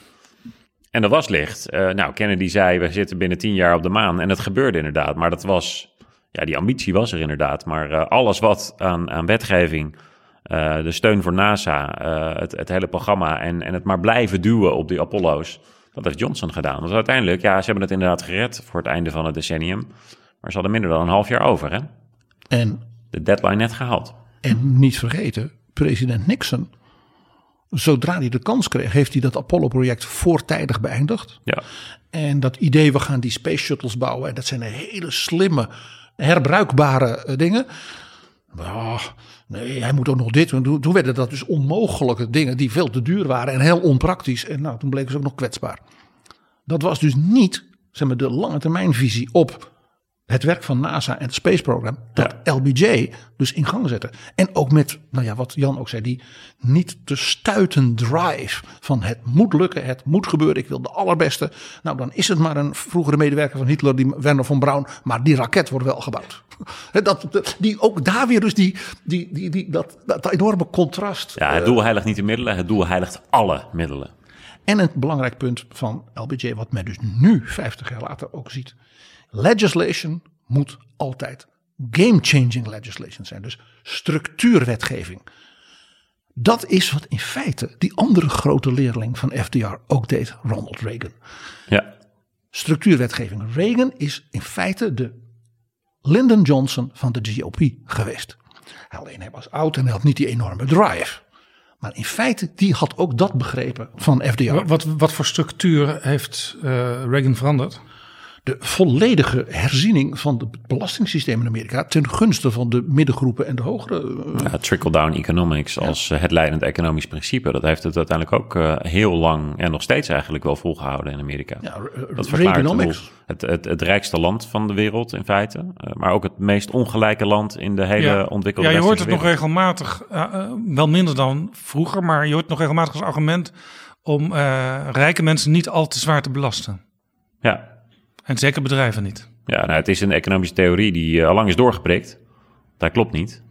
B: En er was licht. Eh, nou, Kennedy zei, we zitten binnen tien jaar op de maan. En dat gebeurde inderdaad. Maar dat was, ja, die ambitie was er inderdaad. Maar eh, alles wat aan, aan wetgeving, eh, de steun voor NASA, het, het hele programma... En, en het maar blijven duwen op die Apollo's, dat heeft Johnson gedaan. Dus uiteindelijk, ja, ze hebben het inderdaad gered voor het einde van het decennium. Maar ze hadden minder dan een half jaar over, hè?
C: En,
B: De deadline net gehaald.
C: en niet vergeten, president Nixon, zodra hij de kans kreeg, heeft hij dat Apollo-project voortijdig beëindigd.
B: Ja.
C: En dat idee, we gaan die space shuttles bouwen. En dat zijn hele slimme, herbruikbare eh, dingen. Ah, nee, hij moet ook nog dit. doen. Toen toen werden dat dus onmogelijke dingen die veel te duur waren en heel onpraktisch. En nou, toen bleken ze ook nog kwetsbaar. Dat was dus niet zeg maar, de lange termijnvisie op het werk van NASA en het Space Program. Dat LBJ dus in gang zette. En ook met, nou ja, wat Jan ook zei, die niet te stuiten drive van het moet lukken, het moet gebeuren, ik wil de allerbeste. Nou, dan is het maar een vroegere medewerker van Hitler, die Werner von Braun, maar die raket wordt wel gebouwd. Dat, dat- die ook daar weer dus die, die, die, die, dat, dat enorme contrast.
B: Ja, het doel heiligt niet de middelen, het doel heiligt alle middelen.
C: En een belangrijk punt van LBJ, wat men dus nu, 50 jaar later, ook ziet. Legislation moet altijd game-changing legislation zijn. Dus structuurwetgeving. Dat is wat in feite die andere grote leerling van FDR ook deed, Ronald Reagan.
B: Ja,
C: Structuurwetgeving. Reagan is in feite de Lyndon Johnson van de GOP geweest. Alleen hij was oud en hij had niet die enorme drive. Maar in feite, die had ook dat begrepen van FDR.
E: Wat, wat, wat voor structuur heeft eh, Reagan veranderd?
C: De volledige herziening van het belastingssysteem in Amerika ten gunste van de middengroepen en de hogere. eh,
B: ja trickle-down economics als eh, het leidend economisch principe. Dat heeft het uiteindelijk ook eh, heel lang en nog steeds eigenlijk wel volgehouden in Amerika.
C: Ja,
B: dat verklaart bedoel, het, het, het rijkste land van de wereld in feite. maar ook het meest ongelijke land in de hele ontwikkelde
E: ja, je hoort het nog regelmatig, wel minder dan vroeger, maar je hoort nog regelmatig als argument om eh, rijke mensen niet al te zwaar te belasten.
B: wereld. Ja,
E: En zeker bedrijven niet.
B: Ja, nou, het is een economische theorie die uh, al lang is doorgeprikt. Dat klopt niet.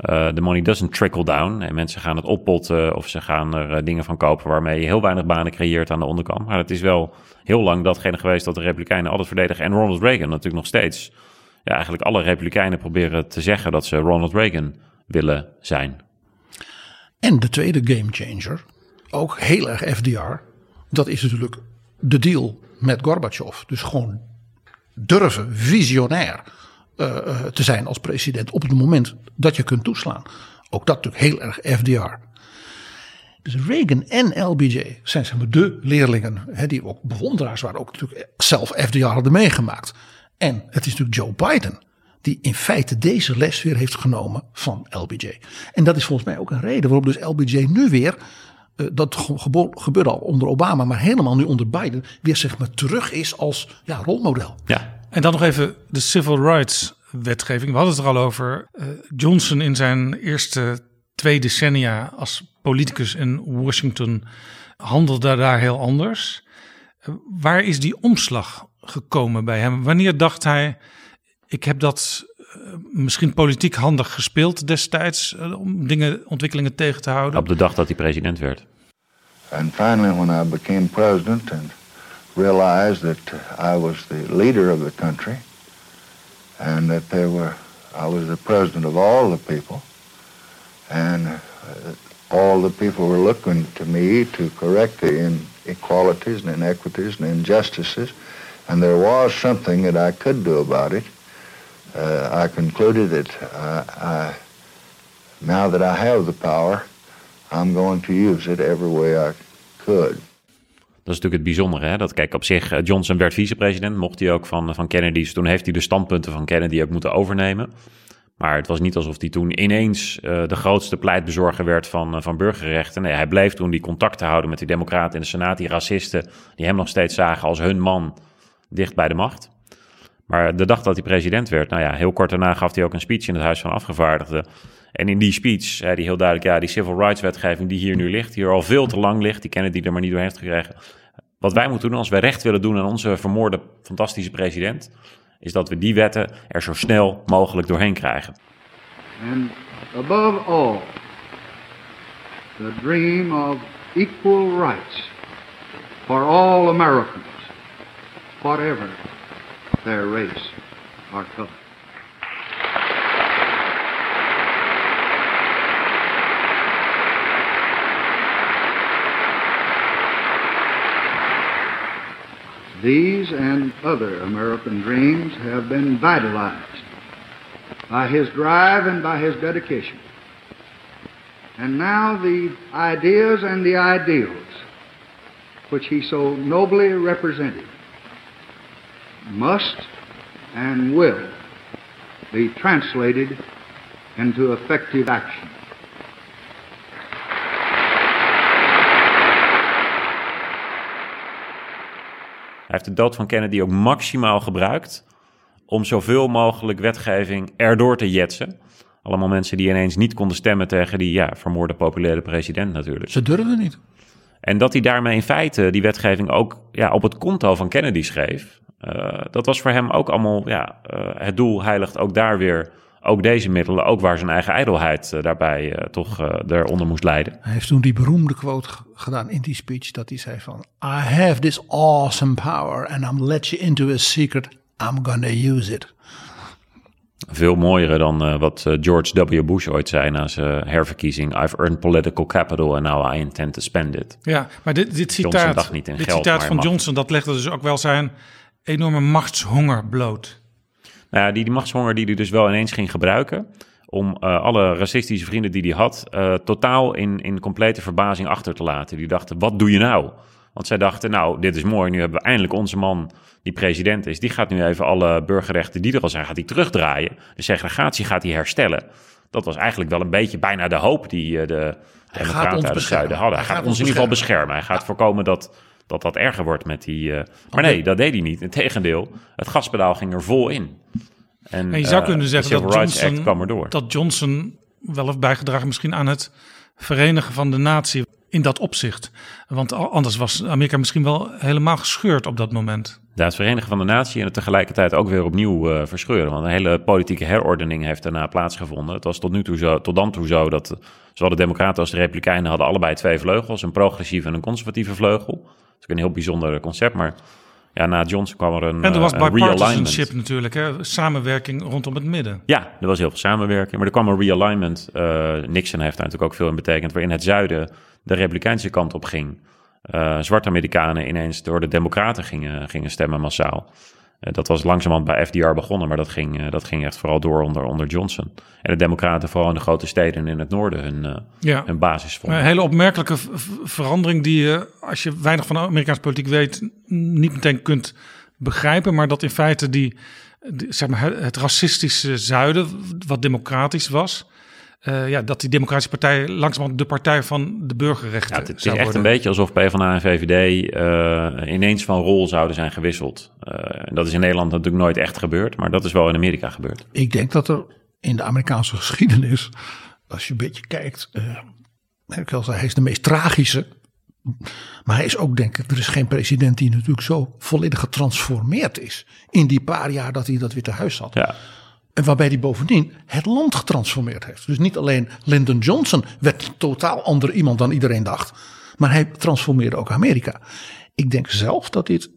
B: Uh, the money doesn't trickle down. En mensen gaan het oppotten of ze gaan er uh, dingen van kopen waarmee je heel weinig banen creëert aan de onderkant. Maar het is wel heel lang datgene geweest dat de Republikeinen altijd verdedigen. En Ronald Reagan natuurlijk nog steeds. Ja, eigenlijk alle Republikeinen proberen te zeggen dat ze Ronald Reagan willen zijn.
C: En de tweede game changer, ook heel erg FDR, dat is natuurlijk de deal met Gorbachev. Dus gewoon durven visionair uh, uh, te zijn als president op het moment dat je kunt toeslaan. Ook dat natuurlijk heel erg FDR. Dus Reagan en LBJ zijn zeg maar de leerlingen hè, die ook bewonderaars waren, ook natuurlijk zelf FDR hadden meegemaakt. En het is natuurlijk Joe Biden die in feite deze les weer heeft genomen van LBJ. En dat is volgens mij ook een reden waarom dus LBJ nu weer uh, dat gebeurde al onder Obama, maar helemaal nu onder Biden, weer zeg maar terug is als ja, rolmodel.
B: Ja.
E: En dan nog even de civil rights wetgeving. We hadden het er al over. Uh, Johnson in zijn eerste twee decennia als politicus in Washington handelde daar heel anders. Uh, waar is die omslag gekomen bij hem? Wanneer dacht hij, ik heb dat misschien politiek handig gespeeld destijds om dingen, ontwikkelingen tegen te houden?
B: Op de dag dat hij president werd.
G: And finally, when I became president and realized that I was the leader of the country and that there were I was the president of all the people and uh, all the people were looking to me to correct the inequalities and inequities and injustices and there was something that I could do about it. Uh, I concluded that uh, I, now that I have the power, I'm going to use it every way I could.
B: Dat is natuurlijk het bijzondere. Hè? Dat, kijk, op zich, eh, Johnson werd vicepresident, mocht hij ook van, van Kennedy. Dus toen heeft hij de standpunten van Kennedy ook moeten overnemen. Maar het was niet alsof hij toen ineens uh, de grootste pleitbezorger werd van, van burgerrechten. Nee, hij bleef toen die contacten houden met die democraten in de Senaat, die racisten, die hem nog steeds zagen als hun man dicht bij de macht. Maar de dag dat hij president werd, nou ja, heel kort daarna gaf hij ook een speech in het Huis van Afgevaardigden. En in die speech zei hij heel duidelijk, ja, die civil rights wetgeving die hier nu ligt, hier al veel te lang ligt, die kennen die er maar niet door heeft gekregen. Wat wij moeten doen als wij recht willen doen aan onze vermoorde fantastische president, is dat we die wetten er zo snel mogelijk doorheen krijgen.
G: And above all, the dream of equal rights for all Americans, whatever their race or color. These and other American dreams have been vitalized by his drive and by his dedication. And now the ideas and the ideals which he so nobly represented must and will be translated into effective action.
B: Hij heeft de dood van Kennedy ook maximaal gebruikt om zoveel mogelijk wetgeving erdoor te jetsen. Allemaal mensen die ineens niet konden stemmen tegen die ja, vermoorde populaire president natuurlijk.
C: Ze durfden niet.
B: En dat hij daarmee in feite die wetgeving ook ja, op het konto van Kennedy schreef. Uh, dat was voor hem ook allemaal, ja, uh, het doel heiligt ook daar weer ook deze middelen, ook waar zijn eigen ijdelheid uh, daarbij toch eronder moest leiden.
C: Hij heeft toen die beroemde quote gedaan in die speech dat hij zei van I have this awesome power and I'm let you into a secret, I'm gonna use it.
B: Veel mooier dan uh, wat George W. Bush ooit zei na zijn herverkiezing. I've earned political capital and now I intend to spend it.
E: Ja, maar dit, dit citaat, dit geld, citaat van Johnson, dat legde dus ook wel zijn enorme machtshonger bloot.
B: Nou ja, die, die machtshonger die hij dus wel ineens ging gebruiken om uh, alle racistische vrienden die hij had uh, totaal in, in complete verbazing achter te laten. Die dachten, wat doe je nou? Want zij dachten, nou, dit is mooi, nu hebben we eindelijk onze man die president is. Die gaat nu even alle burgerrechten die er al zijn, gaat hij terugdraaien. De segregatie gaat hij herstellen. Dat was eigenlijk wel een beetje bijna de hoop die uh, de democraten uit het zuiden hadden. Hij, hij gaat, ons in ieder geval beschermen. Hij gaat voorkomen dat dat dat erger wordt met die. Uh, maar nee, dat deed hij niet. Integendeel, het gaspedaal ging er vol in.
E: En, en je zou uh, kunnen zeggen dat Johnson, kwam erdoor. dat Johnson wel heeft bijgedragen misschien aan het verenigen van de natie in dat opzicht. Want anders was Amerika misschien wel helemaal gescheurd op dat moment.
B: Ja, het verenigen van de natie en het tegelijkertijd ook weer opnieuw uh, verscheuren. Want een hele politieke herordening heeft daarna plaatsgevonden. Het was tot, nu toe zo, tot dan toe zo dat zowel de Democraten als de Republikeinen hadden allebei twee vleugels: een progressieve en een conservatieve vleugel. Is een heel bijzonder concept, maar ja, na Johnson kwam er een
E: En er was
B: uh,
E: bipartisanship natuurlijk, hè? samenwerking rondom het midden.
B: Ja, er was heel veel samenwerking, maar er kwam een realignment. Uh, Nixon heeft daar natuurlijk ook veel in betekend, waarin het zuiden de republikeinse kant op ging. Uh, zwarte Amerikanen ineens door de Democraten gingen, gingen stemmen massaal. Uh, dat was langzamerhand bij FDR begonnen, maar dat ging, uh, dat ging echt vooral door onder, onder Johnson. En de Democraten, vooral in de grote steden in het noorden, hun, ja. hun basis vonden.
E: Een hele opmerkelijke verandering die je, als je weinig van de Amerikaanse politiek weet, niet meteen kunt begrijpen. Maar dat in feite die, die zeg maar, het racistische zuiden, wat democratisch was uh, ja, dat die Democratische Partij langzamerhand de partij van de burgerrechten
B: ja, Het is echt worden. een beetje alsof PvdA en VVD uh, ineens van rol zouden zijn gewisseld. Uh, dat is in Nederland natuurlijk nooit echt gebeurd, maar dat is wel in Amerika gebeurd.
C: Ik denk dat er in de Amerikaanse geschiedenis, als je een beetje kijkt, hij is de meest tragische. Maar hij is ook, denk ik, er is geen president die natuurlijk zo volledig getransformeerd is. In die paar jaar dat hij dat Witte Huis zat.
B: Ja.
C: En waarbij hij bovendien het land getransformeerd heeft. Dus niet alleen Lyndon Johnson werd totaal ander iemand dan iedereen dacht. Maar hij transformeerde ook Amerika. Ik denk zelf dat dit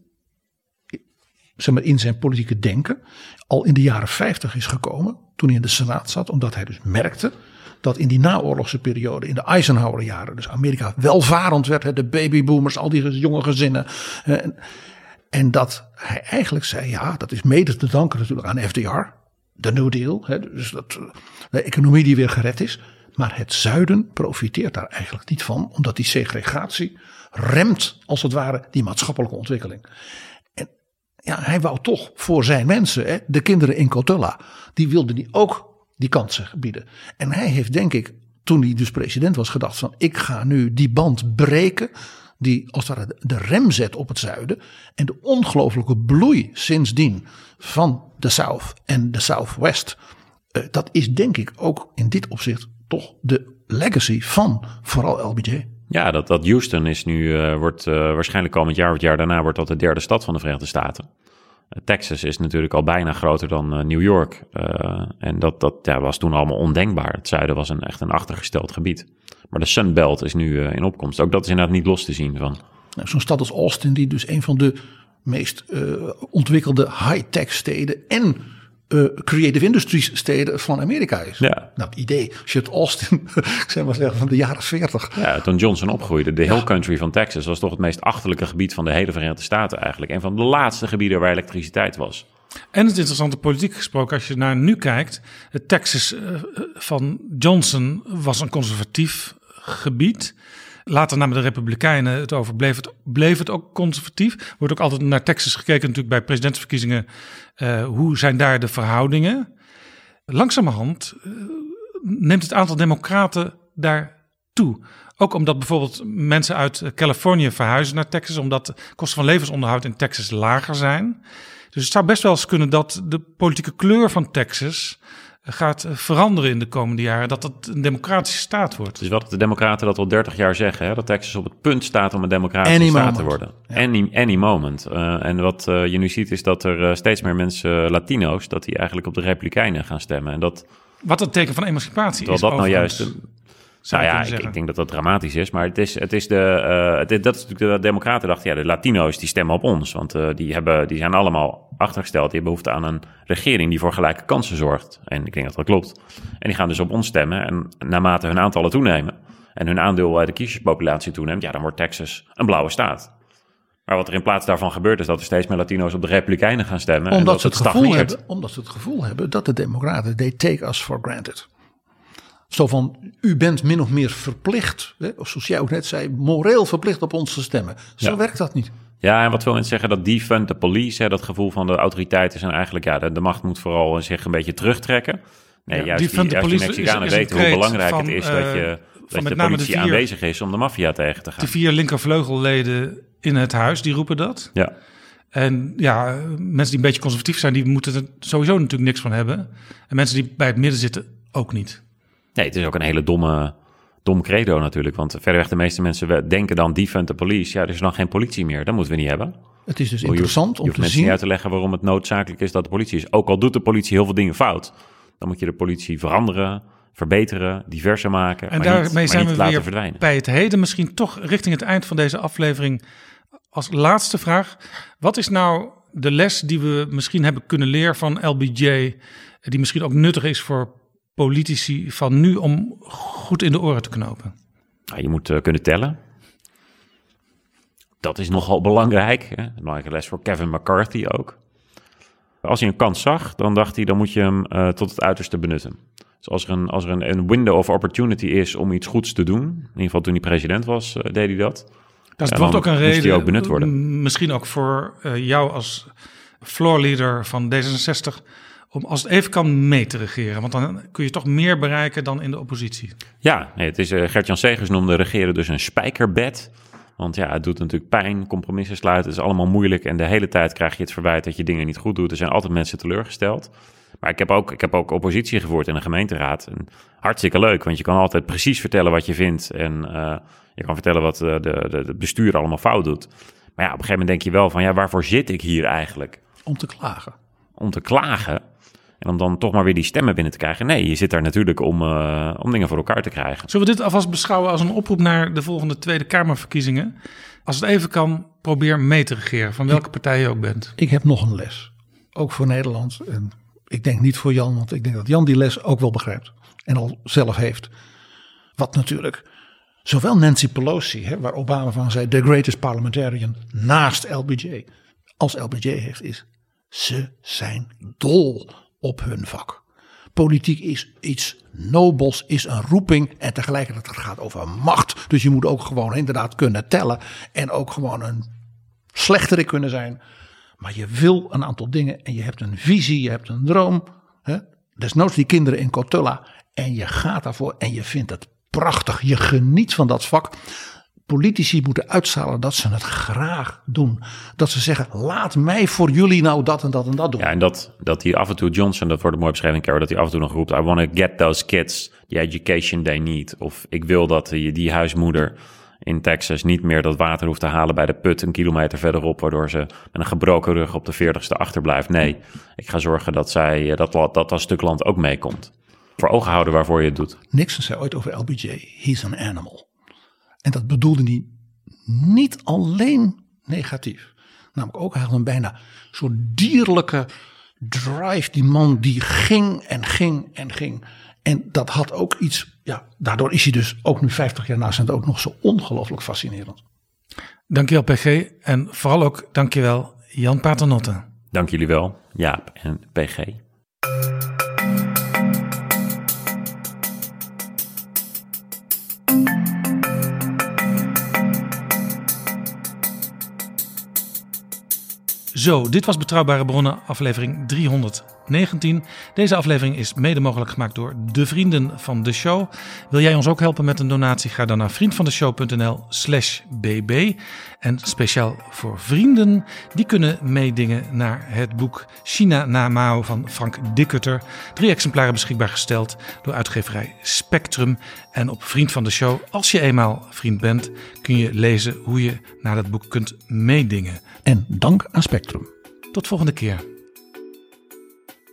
C: zeg maar, in zijn politieke denken al in de jaren 50 is gekomen. Toen hij in de Senaat zat. Omdat hij dus merkte dat in die naoorlogse periode, in de Eisenhower jaren, dus Amerika welvarend werd. De babyboomers, al die jonge gezinnen. En, en dat hij eigenlijk zei, ja, dat is mede te danken natuurlijk aan FDR. De New Deal, dus dat, eh, de economie die weer gered is. Maar het zuiden profiteert daar eigenlijk niet van, omdat die segregatie remt, als het ware, die maatschappelijke ontwikkeling. En ja, hij wou toch voor zijn mensen, hè, de kinderen in Cotulla, die wilden die ook die kansen bieden. En hij heeft, denk ik, toen hij dus president was, gedacht van ik ga nu die band breken die als het ware de rem zet op het zuiden. En de ongelooflijke bloei sindsdien van de South en de Southwest. eh, dat is denk ik ook in dit opzicht toch de legacy van vooral LBJ.
B: Ja, dat, dat Houston is nu, eh, wordt eh, waarschijnlijk komend jaar of het jaar daarna wordt dat de derde stad van de Verenigde Staten. Texas is natuurlijk al bijna groter dan New York. En dat, dat ja, was toen allemaal ondenkbaar. Het zuiden was een, echt een achtergesteld gebied. Maar de Sun Belt is nu in opkomst. Ook dat is inderdaad niet los te zien van.
C: Nou, Zo'n stad als Austin, die dus een van de meest eh, ontwikkelde high-tech steden en eh, creative industries steden van Amerika is.
B: Ja.
C: Nou, het idee, als je het Austin, ik zeg maar zeggen, van de jaren 40.
B: Ja, toen Johnson opgroeide, de Hill Country van Texas was toch het meest achterlijke gebied van de hele Verenigde Staten eigenlijk. Een van de laatste gebieden waar elektriciteit was.
E: En het interessante politiek gesproken, als je naar nu kijkt. Het Texas eh, van Johnson was een conservatief gebied. Later namen de Republikeinen het over, bleef het, bleef het ook conservatief. Wordt ook altijd naar Texas gekeken, natuurlijk bij presidentsverkiezingen. eh, hoe zijn daar de verhoudingen? Langzamerhand eh, neemt het aantal democraten daar toe. Ook omdat bijvoorbeeld mensen uit Californië verhuizen naar Texas, omdat de kosten van levensonderhoud in Texas lager zijn. Dus het zou best wel eens kunnen dat de politieke kleur van Texas gaat veranderen in de komende jaren. Dat het een democratische staat wordt.
B: Het wel dat de democraten dat al 30 jaar zeggen, hè, dat Texas op het punt staat om een democratische
C: Any
B: staat
C: moment.
B: te worden. Any, any moment. Eh, en wat eh, je nu ziet is dat er eh, steeds meer mensen, Latino's, dat die eigenlijk op de Republikeinen gaan stemmen. En dat,
E: Wat een teken van emancipatie
B: terwijl
E: is
B: dat nou
E: overigens,
B: juist... nou ja, ik, denk dat dat dramatisch is, maar het is, het is de, eh, het is- dat is natuurlijk de democraten dachten, ja, de Latino's die stemmen op ons, want eh, die, hebben, die zijn allemaal achtergesteld, die hebben behoefte aan een regering die voor gelijke kansen zorgt. En ik denk dat dat klopt. En die gaan dus op ons stemmen en naarmate hun aantallen toenemen en hun aandeel uit de kiezerspopulatie toeneemt, ja, dan wordt Texas een blauwe staat. Maar wat er in plaats daarvan gebeurt is dat er steeds meer Latino's op de Republikeinen gaan stemmen. en
C: Omdat
B: dat
C: ze, het gevoel
B: stagneert.
C: hebben, omdat ze het gevoel hebben dat de democraten, they take us for granted. Zo van, u bent min of meer verplicht, hè, of zoals jij ook net zei, moreel verplicht op ons te stemmen. Zo
B: Ja.
C: werkt dat niet.
B: Ja, en wat wil mensen zeggen dat defund the police, hè, dat gevoel van de autoriteiten zijn eigenlijk, ja, de, de macht moet vooral zich een beetje terugtrekken. Nee,
E: Ja,
B: juist, die, juist die
E: police is-
B: Mexicanen
E: is een
B: weten hoe belangrijk
E: van,
B: het is
E: eh,
B: dat, je, dat
E: met
B: de
E: de
B: politie
E: vier-
B: aanwezig is om de maffia tegen te gaan.
E: De vier linkervleugelleden in het huis, die roepen dat.
B: Ja.
E: En ja, mensen die een beetje conservatief zijn, die moeten er sowieso natuurlijk niks van hebben. En mensen die bij het midden zitten, ook niet.
B: Nee, het is ook een hele domme, dom credo natuurlijk, want verreweg de meeste mensen denken dan defund the police. Ja, er is dan geen politie meer, dat moeten we niet hebben.
C: Het is dus
B: Je hoeft-
C: interessant
B: je
C: om
B: hoeft
C: te
B: mensen
C: zien.
B: niet uit te leggen waarom het noodzakelijk is dat de politie is. Ook al doet de politie heel veel dingen fout, dan moet je de politie veranderen, verbeteren, diverser maken.
E: En
B: maar niet-
E: daarmee
B: maar
E: zijn
B: niet
E: we
B: laten
E: weer
B: verdwijnen.
E: bij het heden, misschien toch richting het eind van deze aflevering. Als laatste vraag: wat is nou de les die we misschien hebben kunnen leren van LBJ, die misschien ook nuttig is voor politici van nu om goed in de oren te knopen?
B: Nou, je moet eh, kunnen tellen. Dat is nogal belangrijk. Hè? Een belangrijke les voor Kevin McCarthy ook. Als hij een kans zag, dan dacht hij, dan moet je hem eh, tot het uiterste benutten. Dus als er, een, als er een, een window of opportunity is om iets goeds te doen, in ieder geval toen hij president was, eh, deed hij dat.
E: Dat
B: dan
E: ook een reden.
B: ook benut worden.
E: Misschien ook voor jou als floorleader van D66. Om als het even kan mee te regeren. Want dan kun je toch meer bereiken dan in de oppositie.
B: Ja, nee, het is, eh, Gert-Jan Segers noemde regeren dus een spijkerbed. Want ja, het doet natuurlijk pijn, compromissen sluiten, het is allemaal moeilijk. En de hele tijd krijg je het verwijt dat je dingen niet goed doet. Er zijn altijd mensen teleurgesteld. Maar ik heb ook, ik heb ook oppositie gevoerd in de gemeenteraad. En hartstikke leuk, want je kan altijd precies vertellen wat je vindt. En eh, je kan vertellen wat eh, de, de, de bestuur allemaal fout doet. Maar ja, op een gegeven moment denk je wel van, ja, waarvoor zit ik hier eigenlijk?
C: Om te klagen.
B: Om te klagen. En om dan toch maar weer die stemmen binnen te krijgen. Nee, je zit daar natuurlijk om, uh, om dingen voor elkaar te krijgen.
E: Zullen we dit alvast beschouwen als een oproep naar de volgende Tweede Kamerverkiezingen? Als het even kan, probeer mee te regeren, van welke partij je ook bent.
C: Ik heb nog een les, ook voor Nederland. En ik denk niet voor Jan, want ik denk dat Jan die les ook wel begrijpt. En al zelf heeft. Wat natuurlijk zowel Nancy Pelosi, hè, waar Obama van zei, the greatest parliamentarian, naast LBJ, als LBJ heeft, is ze zijn dol op hun vak. Politiek is iets nobels, is een roeping en tegelijkertijd het gaat over macht. Dus je moet ook gewoon inderdaad kunnen tellen en ook gewoon een slechterik kunnen zijn. Maar je wil een aantal dingen en je hebt een visie, je hebt een droom. Hè? Desnoods die kinderen in Cotulla en je gaat daarvoor en je vindt het prachtig. Je geniet van dat vak. Politici moeten uitstralen dat ze het graag doen. Dat ze zeggen: laat mij voor jullie nou dat en dat en dat doen.
B: Ja, en dat, dat hij af en toe, Johnson, dat wordt mooi beschreven in dat hij af en toe nog roept: I want to get those kids the education they need. Of ik wil dat die, die huismoeder in Texas niet meer dat water hoeft te halen bij de put een kilometer verderop, waardoor ze met een gebroken rug op de 40ste achterblijft. Nee, ik ga zorgen dat zij dat, dat, dat stuk land ook meekomt voor ogen houden waarvoor je het doet.
C: Nixon zei ooit over LBJ, he's an animal. En dat bedoelde hij niet alleen negatief. Namelijk ook eigenlijk een bijna soort dierlijke drive. Die man die ging en ging en ging. En dat had ook iets, ja, daardoor is hij dus ook nu 50 jaar na zijn ook nog zo ongelooflijk fascinerend.
E: Dankjewel PG en vooral ook dankjewel Jan Paternotte.
B: Dank jullie wel, Jaap en PG.
E: Zo, dit was Betrouwbare Bronnen, aflevering 319. Deze aflevering is mede mogelijk gemaakt door de vrienden van de show. Wil jij ons ook helpen met een donatie? Ga dan naar vriendvandeshow.nl/slash bb. En speciaal voor vrienden, die kunnen meedingen naar het boek China na Mao van Frank Dikkutter. Drie exemplaren beschikbaar gesteld door uitgeverij Spectrum. En op Vriend van de Show, als je eenmaal vriend bent, kun je lezen hoe je naar dat boek kunt meedingen.
C: En dank aan Spectrum.
E: Tot volgende keer.